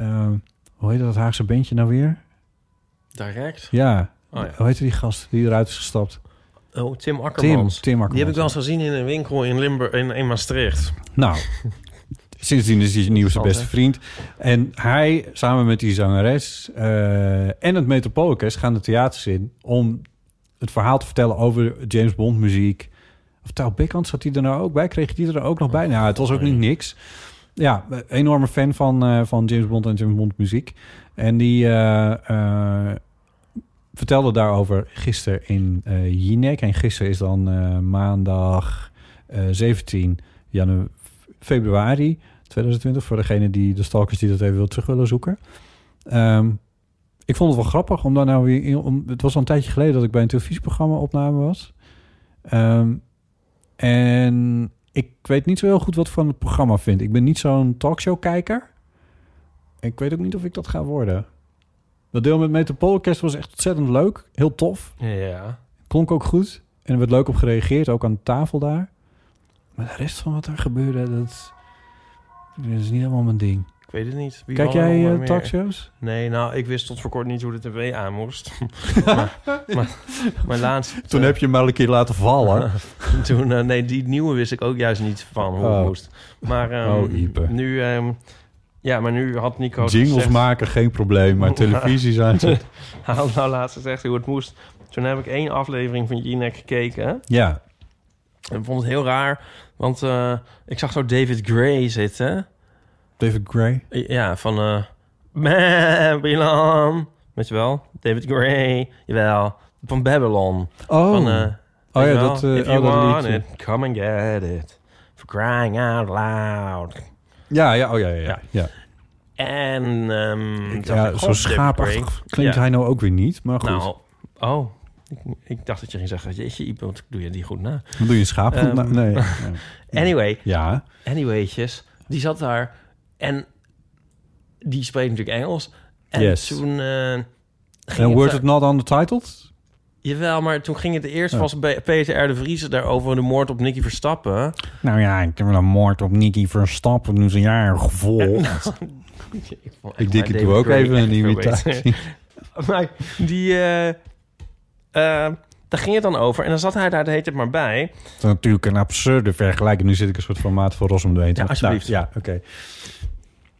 eh, hoe heet dat Haagse bandje nou weer? Direct? Ja, Oh ja. hoe heet die gast die eruit is gestapt? Oh, Tim Akkermans. Tim, Tim Akkermans. Die heb ik wel eens gezien in een winkel in Limburg, in, in Maastricht. Nou, <laughs> sindsdien is hij nieuw zijn Interessant, beste vriend. En hij, samen met die zangeres eh, en het Metropoolorkest... gaan de theaters in om het verhaal te vertellen over James Bond muziek. Of Beckhand zat hij er nou ook bij? Kreeg hij er ook nog bij? Nou, het was ook niet niks. Ja, enorme fan van, eh, van James Bond en James Bond muziek. En die eh, vertelde daarover gisteren in eh Jinek. En gisteren is dan eh, maandag eh 17 januari, februari 2020. Voor degene die de stalkers die dat even wil terug willen zoeken. Ehm, ik vond het wel grappig om daar nou weer in, om, Het was al een tijdje geleden dat ik bij een televisieprogramma opname was. Ehm, en ik weet niet zo heel goed wat ik van het programma vind. Ik ben niet zo'n talkshow-kijker. Ik weet ook niet of ik dat ga worden. Dat deel met Metropoolorkest was echt ontzettend leuk. Heel tof. Ja. Klonk ook goed. En er werd leuk op gereageerd, ook aan de tafel daar. Maar de rest van wat er gebeurde, dat, dat is niet helemaal mijn ding. Ik weet het niet. Wie Kijk jij nog eh, talkshows? Nee, nou, ik wist tot voor kort niet hoe de tv aan moest. <laughs> maar, maar, maar laatst... Toen eh, heb je hem maar een keer laten vallen. <laughs> Toen, eh, nee, die nieuwe wist ik ook juist niet van hoe het Oh. moest. Maar ehm, Oh, nu... ehm, ja, maar nu had Nico Jingles gezegd- maken, geen probleem. Maar <laughs> televisie zijn ze. <laughs> Hij had nou laatst gezegd hoe het moest. Toen heb ik één aflevering van Jinek gekeken. Ja. En ik vond het heel raar, want eh, ik zag zo David Gray zitten. David Gray? Ja, van eh Babylon. Weet je wel? David Gray. Jawel. Van Babylon. Oh. Van, eh, Oh ja, dat, eh, If you oh, want it, come and get it. For crying out loud. Ja, ja, oh ja, ja. ja. ja. En ehm, ja zo schaapachtig klinkt Ja. hij nou ook weer niet. Maar goed, Nou, oh. Ik, ik dacht dat je ging zeggen, jeetje, Iep, wat doe je die goed na? dan doe je een schaap goed? Ehm, Nou, nee. <laughs> Anyway, Ja, anywaytjes, die zat daar en die spreekt natuurlijk Engels. En Yes. toen eh ging en wordt er- het not undertitled? Jawel, maar toen ging het eerst was bij Peter R. de Vries daarover de moord op Nicky Verstappen. Nou ja, ik heb een moord op Nicky Verstappen. Nu een jaar gevolgd. <laughs> ik echt Ik denk maar het ook even een imitatie. <laughs> maar die, eh eh, daar ging het dan over. En dan zat hij daar de hele tijd maar bij. Dat is natuurlijk een absurde vergelijking. Nu zit ik een soort van maat voor doorheen. te- Ja, alsjeblieft. Nou, ja, oké.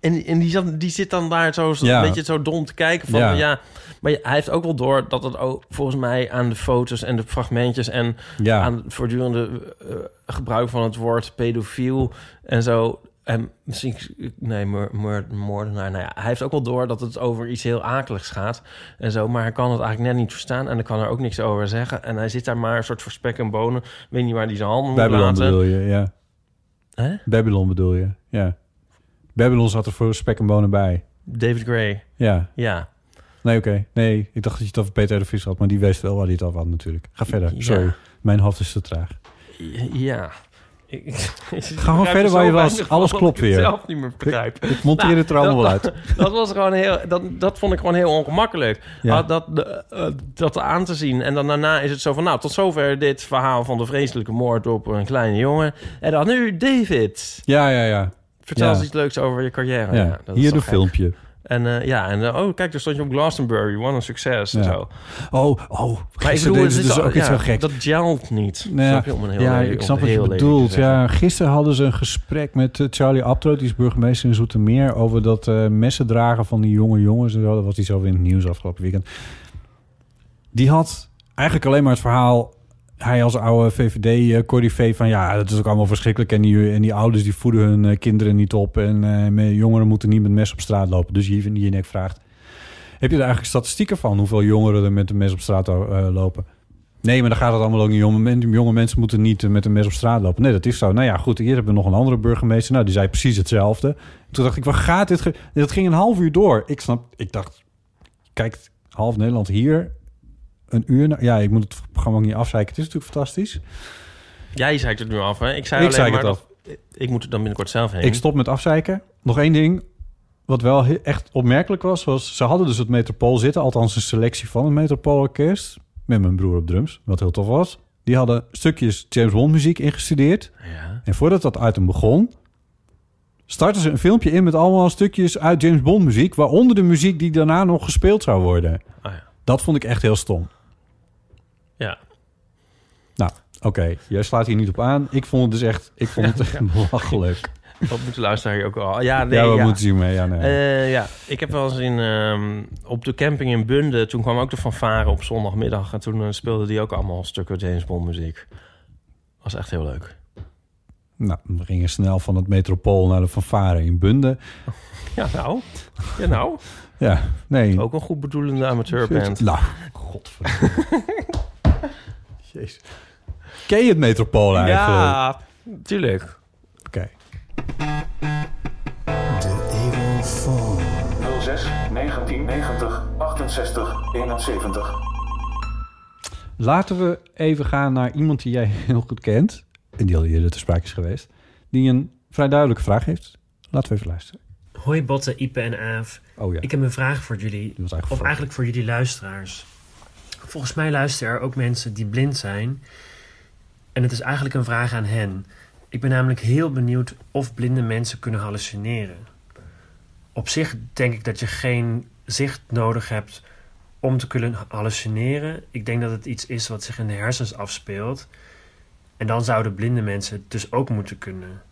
En, en die, zat, die zit dan daar zo zo- Ja. een beetje zo dom te kijken van... Ja. Ja. maar hij heeft ook wel door dat het ook volgens mij aan de foto's en de fragmentjes... en Ja. aan het voortdurende eh, gebruik van het woord pedofiel en zo... En misschien, nee, moor- moor- moordenaar. Nou ja, hij heeft ook wel door dat het over iets heel akeligs gaat en zo. Maar hij kan het eigenlijk net niet verstaan en dan kan er ook niks over zeggen. En hij zit daar maar een soort voor spek en bonen. Weet niet waar hij zijn handen moet Babylon laten. bedoel je, ja. Hè? Babylon bedoel je, ja. Babylon zat er voor spek en bonen bij. David Gray, Ja. ja. Nee, oké. Nee, ik dacht dat je het over Peter de Vries had, maar die wist wel waar hij het over had natuurlijk. Ga verder. Ja. Sorry, mijn hoofd is te traag. Ja. Ik- ik- ik gewoon verder er waar je was. Alles klopt ik weer. zelf niet meer begrijp. Ik monteer het er allemaal wel dat, uit. <laughs> Dat was gewoon heel... Dat, dat vond ik gewoon heel ongemakkelijk. Ja. Dat, eh, dat aan te zien. En dan daarna is het zo van... Nou, tot zover dit verhaal van de vreselijke moord op een kleine jongen. En dan nu David. Ja, ja, ja. Vertel eens iets leuks over je carrière. ja. Dat Hier een gek. filmpje. En eh, ja, en eh, oh, kijk, daar stond je op Glastonbury. Wat een succes en Ja. zo. Oh, oh. Maar ik bedoel, het is dus al- ook iets zo gek. Dat gelt niet. Nou ja, Snap je? Om een heel ja, lelijk- ik snap wat je bedoelt. Ja, gisteren hadden ze een gesprek met eh, Charlie Abtroot, die is burgemeester in Zoetermeer, over dat messen dragen van die jonge jongens en zo. Dat was iets over in het nieuws afgelopen weekend. Die had eigenlijk alleen maar het verhaal, hij als oude VVD-corrivé van ja, dat is ook allemaal verschrikkelijk en die, en die ouders die voeden hun eh, kinderen niet op en eh, jongeren moeten niet met mes op straat lopen. Dus je in nek vraagt, heb je er eigenlijk statistieken van hoeveel jongeren er met een mes op straat eh, lopen? Nee, maar dan gaat het allemaal ook niet om. Jonge mensen moeten niet eh, met een mes op straat lopen. Nee, dat is zo. Nou ja, goed. Hier hebben we nog een andere burgemeester. Nou, die zei precies hetzelfde. Toen dacht ik, waar gaat dit? ge- Dat ging een half uur door. Ik snap, ik dacht, kijk, half Nederland hier. Een uur. na- Ja, ik moet het programma ook niet afzeiken. Het is natuurlijk fantastisch. Jij zei het nu af, hè? Ik zei Ik alleen maar het dat... Ik moet er dan binnenkort zelf heen. Ik stop met afzeiken. Nog één ding. Wat wel echt opmerkelijk was, was... Ze hadden dus het Metropool zitten. Althans een selectie van het Metropoolorkest. Met mijn broer op drums. Wat heel tof was. Die hadden stukjes James Bond muziek ingestudeerd. Ja. En voordat dat item begon... startten ze een filmpje in met allemaal stukjes uit James Bond muziek... waaronder de muziek die daarna nog gespeeld zou worden. Ah, ja. Dat vond ik echt heel stom. Ja. Nou, oké. Jij slaat hier niet op aan. Ik vond het dus echt... Ik vond het <laughs> echt belachelijk. Dat moet de luisteraar hier ook al. Ja, nee, ja, we ja. moeten zien mee. Ja, nee. Eh, ja, ik heb wel eens in, ehm, op de camping in Bunde... toen kwam ook de fanfare op zondagmiddag... en toen eh, speelde die ook allemaal stukken James Bond muziek. Was echt heel leuk. Nou, we gingen snel van het metropool naar de fanfare in Bunde. <laughs> Ja, nou. Ja, nou. Ja, nee. Ook een goed bedoelende amateurband. Nou, godverdomme. <laughs> Jezus. Ken je het metropool eigenlijk? Ja, tuurlijk. Oké. 06 1990 68 71. Laten we even gaan naar iemand die jij heel goed kent. En die al eerder te sprake is geweest. Die een vrij duidelijke vraag heeft. Laten we even luisteren. Hoi Botte, Ipe en Aaf. Oh ja. Ik heb een vraag voor jullie, eigenlijk of voor- eigenlijk voor jullie luisteraars. Volgens mij luisteren er ook mensen die blind zijn. En het is eigenlijk een vraag aan hen. Ik ben namelijk heel benieuwd of blinde mensen kunnen hallucineren. Op zich denk ik dat je geen zicht nodig hebt om te kunnen hallucineren. Ik denk dat het iets is wat zich in de hersens afspeelt. En dan zouden blinde mensen het dus ook moeten kunnen.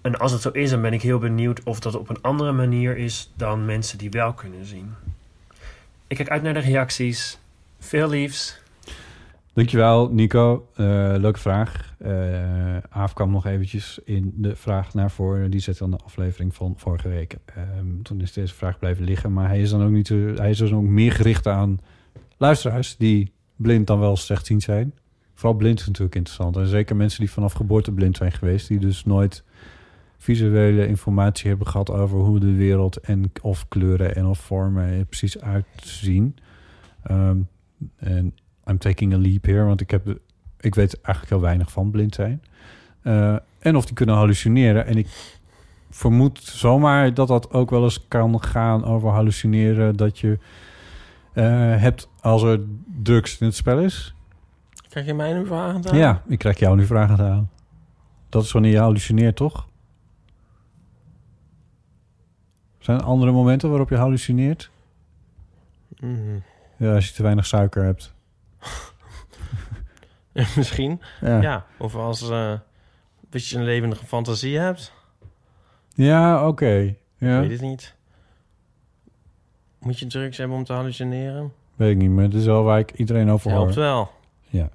En als het zo is, dan ben ik heel benieuwd of dat op een andere manier is dan mensen die wel kunnen zien. Ik kijk uit naar de reacties. Veel liefs. Dankjewel, Nico. Eh, leuke vraag. Eh Aaf kwam nog eventjes in de vraag naar voren. Die zet dan de aflevering van vorige week. Ehm, toen is deze vraag blijven liggen. Maar hij is dan ook, niet, hij is dus ook meer gericht aan luisteraars... die blind dan wel slechtziend zijn. Vooral blind is natuurlijk interessant. En zeker mensen die vanaf geboorte blind zijn geweest... die dus nooit visuele informatie hebben gehad over hoe de wereld en of kleuren en of vormen er precies uitzien. Ehm, En I'm taking a leap here, want ik, heb, ik weet eigenlijk heel weinig van blind zijn. Eh, en of die kunnen hallucineren. En ik vermoed zomaar dat dat ook wel eens kan gaan over hallucineren. Dat je eh, hebt als er drugs in het spel is. Krijg je mij nu vragen aan? Ja, ik krijg jou nu vragen te aan. Dat is wanneer je hallucineert, toch? Zijn er andere momenten waarop je hallucineert? Mhm. Ja, als je te weinig suiker hebt. <laughs> Misschien. Ja. Ja. Of als eh dat je een levendige fantasie hebt. Ja, oké. Ja. Ik weet het niet. Moet je drugs hebben om te hallucineren? Weet ik niet, maar het is wel waar ik iedereen over hoor. Helpt wel. Ja.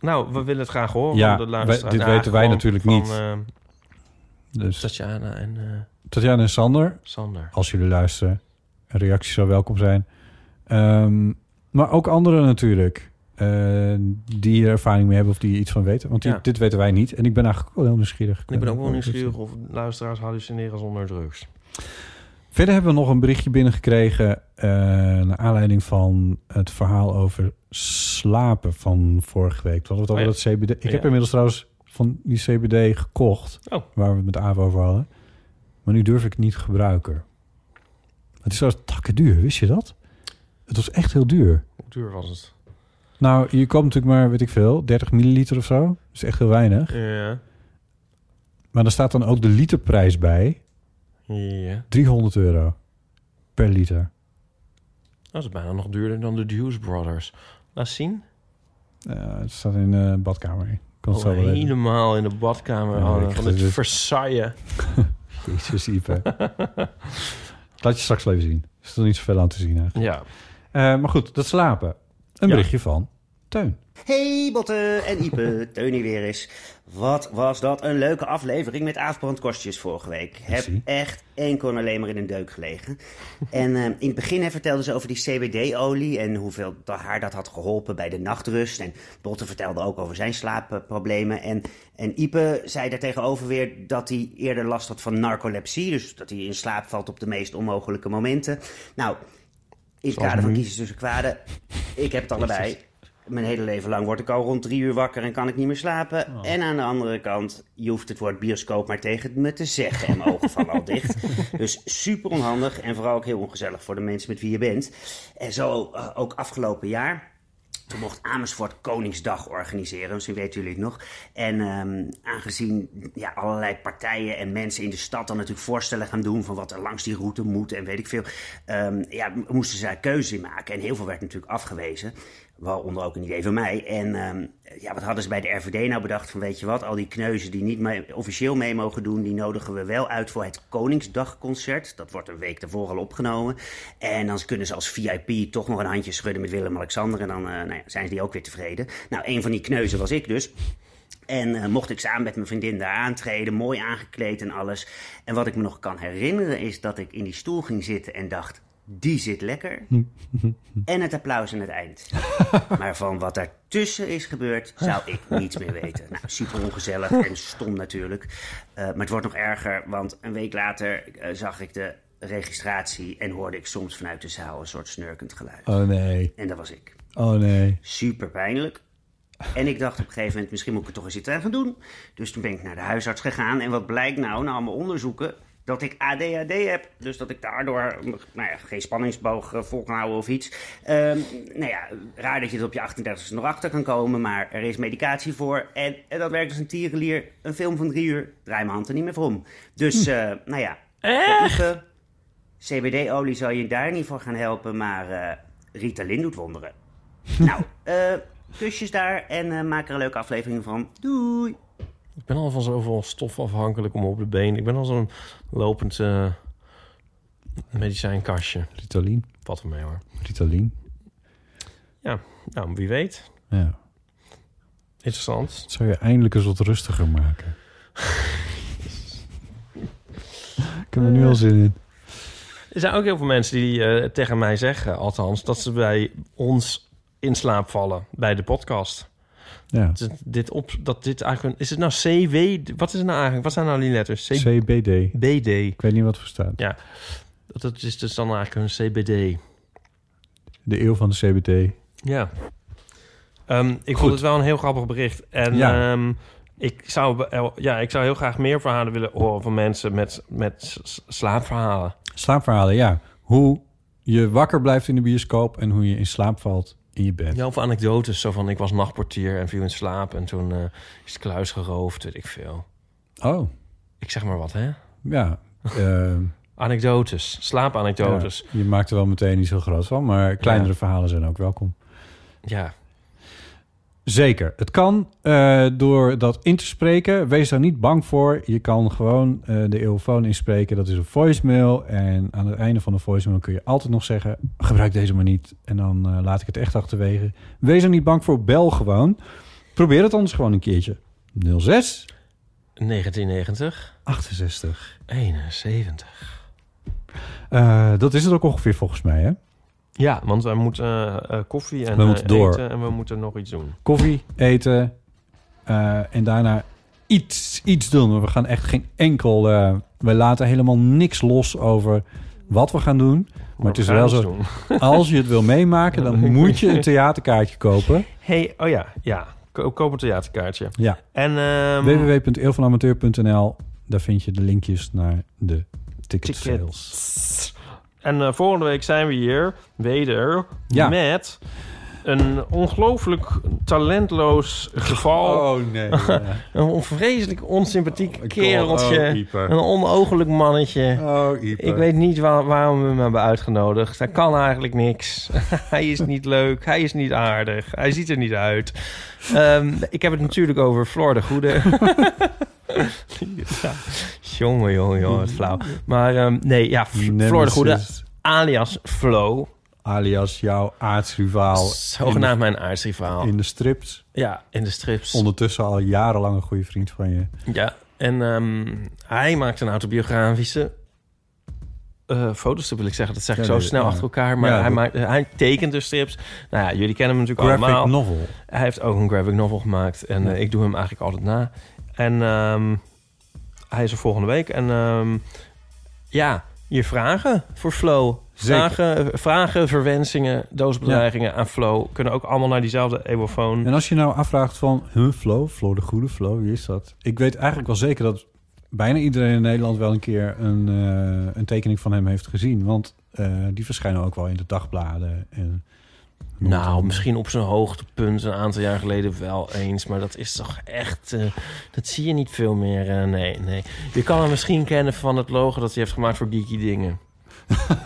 Nou, we willen het graag horen Ja, van de dit weten wij natuurlijk van, niet. Dus Tatjana en eh, Tatjana en Sander, Sander. als jullie luisteren, een reactie zou welkom zijn. Ehm, maar ook anderen natuurlijk, eh, die hier ervaring mee hebben of die iets van weten. Want die- Ja. dit weten wij niet. En ik ben eigenlijk wel heel nieuwsgierig. Ik ben ook wel nieuwsgierig of luisteraars hallucineren zonder drugs. Verder hebben we nog een berichtje binnengekregen... eh naar aanleiding van het verhaal over slapen van vorige week. We hadden het over Oh ja. dat CBD. Ik Ja. heb inmiddels trouwens van die CBD gekocht... Oh. waar we het met Aaf over hadden. Maar nu durf ik het niet gebruiken. Het is zo takken duur, wist je dat? Het was echt heel duur. Hoe duur was het? Nou, je koopt natuurlijk maar, weet ik veel, 30 milliliter of zo. Dat is echt heel weinig. Ja. Maar er staat dan ook de literprijs bij. Ja. 300 euro per liter. Dat is bijna nog duurder dan de Hughes Brothers. Laat zien. Ja, het staat in de badkamer. Ik kan Oh, helemaal in de badkamer Ja, ik- van het dit- Versailles. <laughs> <laughs> Jezus, Ipe. Laat je straks wel even zien. Er is er niet zoveel aan te zien eigenlijk. Ja. Eh, maar goed, dat slapen. Een Ja. berichtje van Teun. Hey Botte en Ipe, <laughs> Teun hier weer eens. Wat was dat een leuke aflevering met aafbrandkostjes vorige week. Heb echt enkel en alleen maar in een deuk gelegen. En eh, in het begin hè, vertelden ze over die CBD-olie en hoeveel haar dat had geholpen bij de nachtrust. En Botte vertelde ook over zijn slaapproblemen. En, en Ipe zei daartegenover weer dat hij eerder last had van narcolepsie. Dus dat hij in slaap valt op de meest onmogelijke momenten. Nou, in het kader van kiezen tussen kwaden, ik heb het allebei. Mijn hele leven lang word ik al rond drie uur wakker en kan ik niet meer slapen. En aan de andere kant, je hoeft het woord bioscoop maar tegen me te zeggen. En mijn ogen vallen al dicht. <laughs> Dus super onhandig en vooral ook heel ongezellig voor de mensen met wie je bent. En zo eh, ook afgelopen jaar. Toen mocht Amersfoort Koningsdag organiseren, misschien weten jullie het nog. En ehm, aangezien ja, allerlei partijen en mensen in de stad dan natuurlijk voorstellen gaan doen van wat er langs die route moet en weet ik veel, ehm, ja, moesten ze daar keuze in maken. En heel veel werd natuurlijk afgewezen, waaronder ook een idee van mij. En ehm, ja, wat hadden ze bij de RVD nou bedacht van weet je wat, al die kneuzen die niet mee- officieel mee mogen doen, die nodigen we wel uit voor het Koningsdagconcert. Dat wordt een week daarvoor al opgenomen. En dan kunnen ze als VIP toch nog een handje schudden met Willem-Alexander en dan eh, nou ja, zijn ze die ook weer tevreden. Nou, een van die kneuzen was ik dus. En eh, mocht ik samen met mijn vriendin daar aantreden, mooi aangekleed en alles. En wat ik me nog kan herinneren is dat ik in die stoel ging zitten en dacht, die zit lekker. <laughs> En het applaus aan het eind. <laughs> maar van wat daartussen is gebeurd, zou ik niets meer weten. Nou, super ongezellig en stom natuurlijk. Eh, maar het wordt nog erger, want een week later eh, zag ik de registratie en hoorde ik soms vanuit de zaal een soort snurkend geluid. Oh nee. En dat was ik. Oh nee. Super pijnlijk. En ik dacht op een gegeven moment, misschien moet ik er toch eens iets aan gaan doen. Dus toen ben ik naar de huisarts gegaan. En wat blijkt nou, na allemaal onderzoeken, dat ik ADHD heb. Dus dat ik daardoor nou ja, geen spanningsboog eh, vol kan houden of iets. Ehm, nou ja, raar dat je er op je 38e nog achter kan komen, maar er is medicatie voor. En, en dat werkt als een tierenlier. Een film van drie uur, draai mijn hand er niet meer voor om. Dus, eh, nou ja, CBD-olie zal je daar niet voor gaan helpen, maar eh Ritalin doet wonderen. <laughs> nou, kusjes daar en maak er een leuke aflevering van. Doei! Ik ben al van zoveel stof afhankelijk om op de been. Ik ben al zo'n lopend eh, medicijnkastje. Ritalin. Wat er mee hoor. Ritalin. Ja, nou, wie weet. Ja. Interessant. Dat zou je eindelijk eens wat rustiger maken. <laughs> ik heb er nu al zin in. Er zijn ook heel veel mensen die eh, tegen mij zeggen, althans, dat ze bij ons in slaap vallen bij de podcast. Ja. Dat, dit op, dat dit eigenlijk... een- Is het nou CW? Wat is het nou eigenlijk? Wat zijn nou die letters? C- CBD. BD. Ik weet niet wat voor staat. Ja. Dat, dat is dus dan eigenlijk een CBD. De eeuw van de CBD. Ja. Ehm, ik Goed. vond het wel een heel grappig bericht. En Ja. ehm, ik, zou, wel- ja, ik zou heel graag meer verhalen willen horen van mensen met, met slaapverhalen. Slaapverhalen, ja. Hoe je wakker blijft in de bioscoop en hoe je in slaap valt in je bed. Ja, of anekdotes. Zo van, ik was nachtportier en viel in slaap... en toen eh, is het kluis geroofd, weet ik veel. Oh, Ik zeg maar wat, hè? ja. eh, <laughs> Anekdotes, slaapanekdotes. ja, je maakt er wel meteen niet zo groot van, maar kleinere Ja. verhalen zijn ook welkom. Ja. Zeker. Het kan eh, door dat in te spreken. Wees daar niet bang voor. Je kan gewoon eh, de eeuwfoon inspreken. Dat is een voicemail. En aan het einde van de voicemail kun je altijd nog zeggen... gebruik deze maar niet. En dan eh, laat ik het echt achterwege. Wees er niet bang voor. Bel gewoon. Probeer het anders gewoon een keertje. 06 1990, 68. 71. Eh, dat is het ook ongeveer volgens mij, hè? Ja, want wij moeten eh, eh, koffie en We eh, door. eten en we moeten nog iets doen. Koffie, eten en daarna iets, iets doen. We gaan echt geen enkel... we laten helemaal niks los over wat we gaan doen. Maar het we is wel zo, <laughs> als je het wil meemaken... dan <laughs> moet je een theaterkaartje kopen. hey, oh ja, ja. Ko- Koop een theaterkaartje. Ja. En ehm www.eelvanamateur.nl Daar vind je de linkjes naar de ticket sales. En eh, volgende week zijn we hier weder Ja. met een ongelooflijk talentloos geval. Oh, nee. <laughs> een vreselijk onsympathiek kereltje. oh, een onogelijk mannetje. Oh, Ieper. Ik weet niet waar- waarom we hem hebben uitgenodigd. Hij kan eigenlijk niks. <laughs> hij is niet leuk. Hij is niet aardig. Hij ziet er niet uit. Ehm, ik heb het natuurlijk over Floor de Goede. <laughs> ja. Jongen, jongen, jongen, wat flauw. Maar ehm, nee, ja, Floor de Goede, alias Flo. Alias jouw aartsrivaal. Zogenaamd mijn aartsrivaal. In de strips. Ja, in de strips. Ondertussen al jarenlang een goede vriend van je. Ja, en ehm, hij maakt een autobiografische eh fotostrip, wil ik zeggen. Dat zeg ik Ja, zo nee, snel ja. achter elkaar. Maar Ja, hij, maakt, hij tekent dus strips. Nou ja, jullie kennen hem natuurlijk Graphic allemaal. novel. Hij heeft ook een graphic novel gemaakt. En eh, ik doe hem eigenlijk altijd na. En ehm, hij is er volgende week. En ehm, ja, je vragen voor Flow. Vragen, vragen, verwensingen, doosbedreigingen aan Flow... kunnen ook allemaal naar diezelfde eeuwofoon. En als je nou afvraagt van, huh, Flo, Flo de Goede, Flo, wie is dat? Ik weet eigenlijk wel zeker dat bijna iedereen in Nederland wel een keer een, eh, een tekening van hem heeft gezien. Want eh, die verschijnen ook wel in de dagbladen. En, Nou, misschien op zijn hoogtepunt een aantal jaar geleden wel eens. Maar dat is toch echt... eh, dat zie je niet veel meer. eh, nee, nee. Je kan hem misschien kennen van het logo dat hij heeft gemaakt voor Geeky Dingen. <laughs>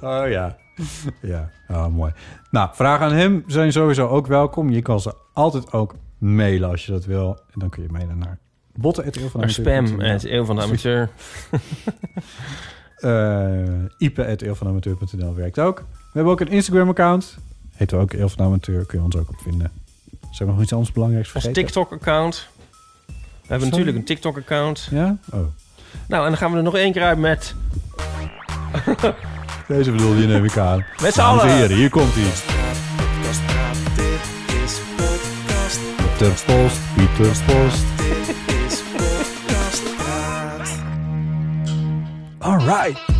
oh ja. Ja, oh, mooi. Nou, vragen aan hem zijn sowieso ook welkom. Je kan ze altijd ook mailen als je dat wil. En dan kun je mailen naar botten.eeuw van Naar spam, het eeuw van de amateur. <laughs> uh, ipe.eeuwvanamateur.nl werkt ook. We hebben ook een Instagram-account. Heet we ook Eeuw van Amateur. Kun je ons ook op vinden. Zijn we nog iets anders belangrijks Ons vergeten? TikTok-account. We hebben natuurlijk een TikTok-account. Ja? Oh. Nou, en dan gaan we er nog één keer uit met... <laughs> Deze bedoel je neem ik aan. <laughs> Met z'n allen. heren, hier komt hij. Podcast Praat, dit is podcast. Pieter Post, Pieter Post. All right.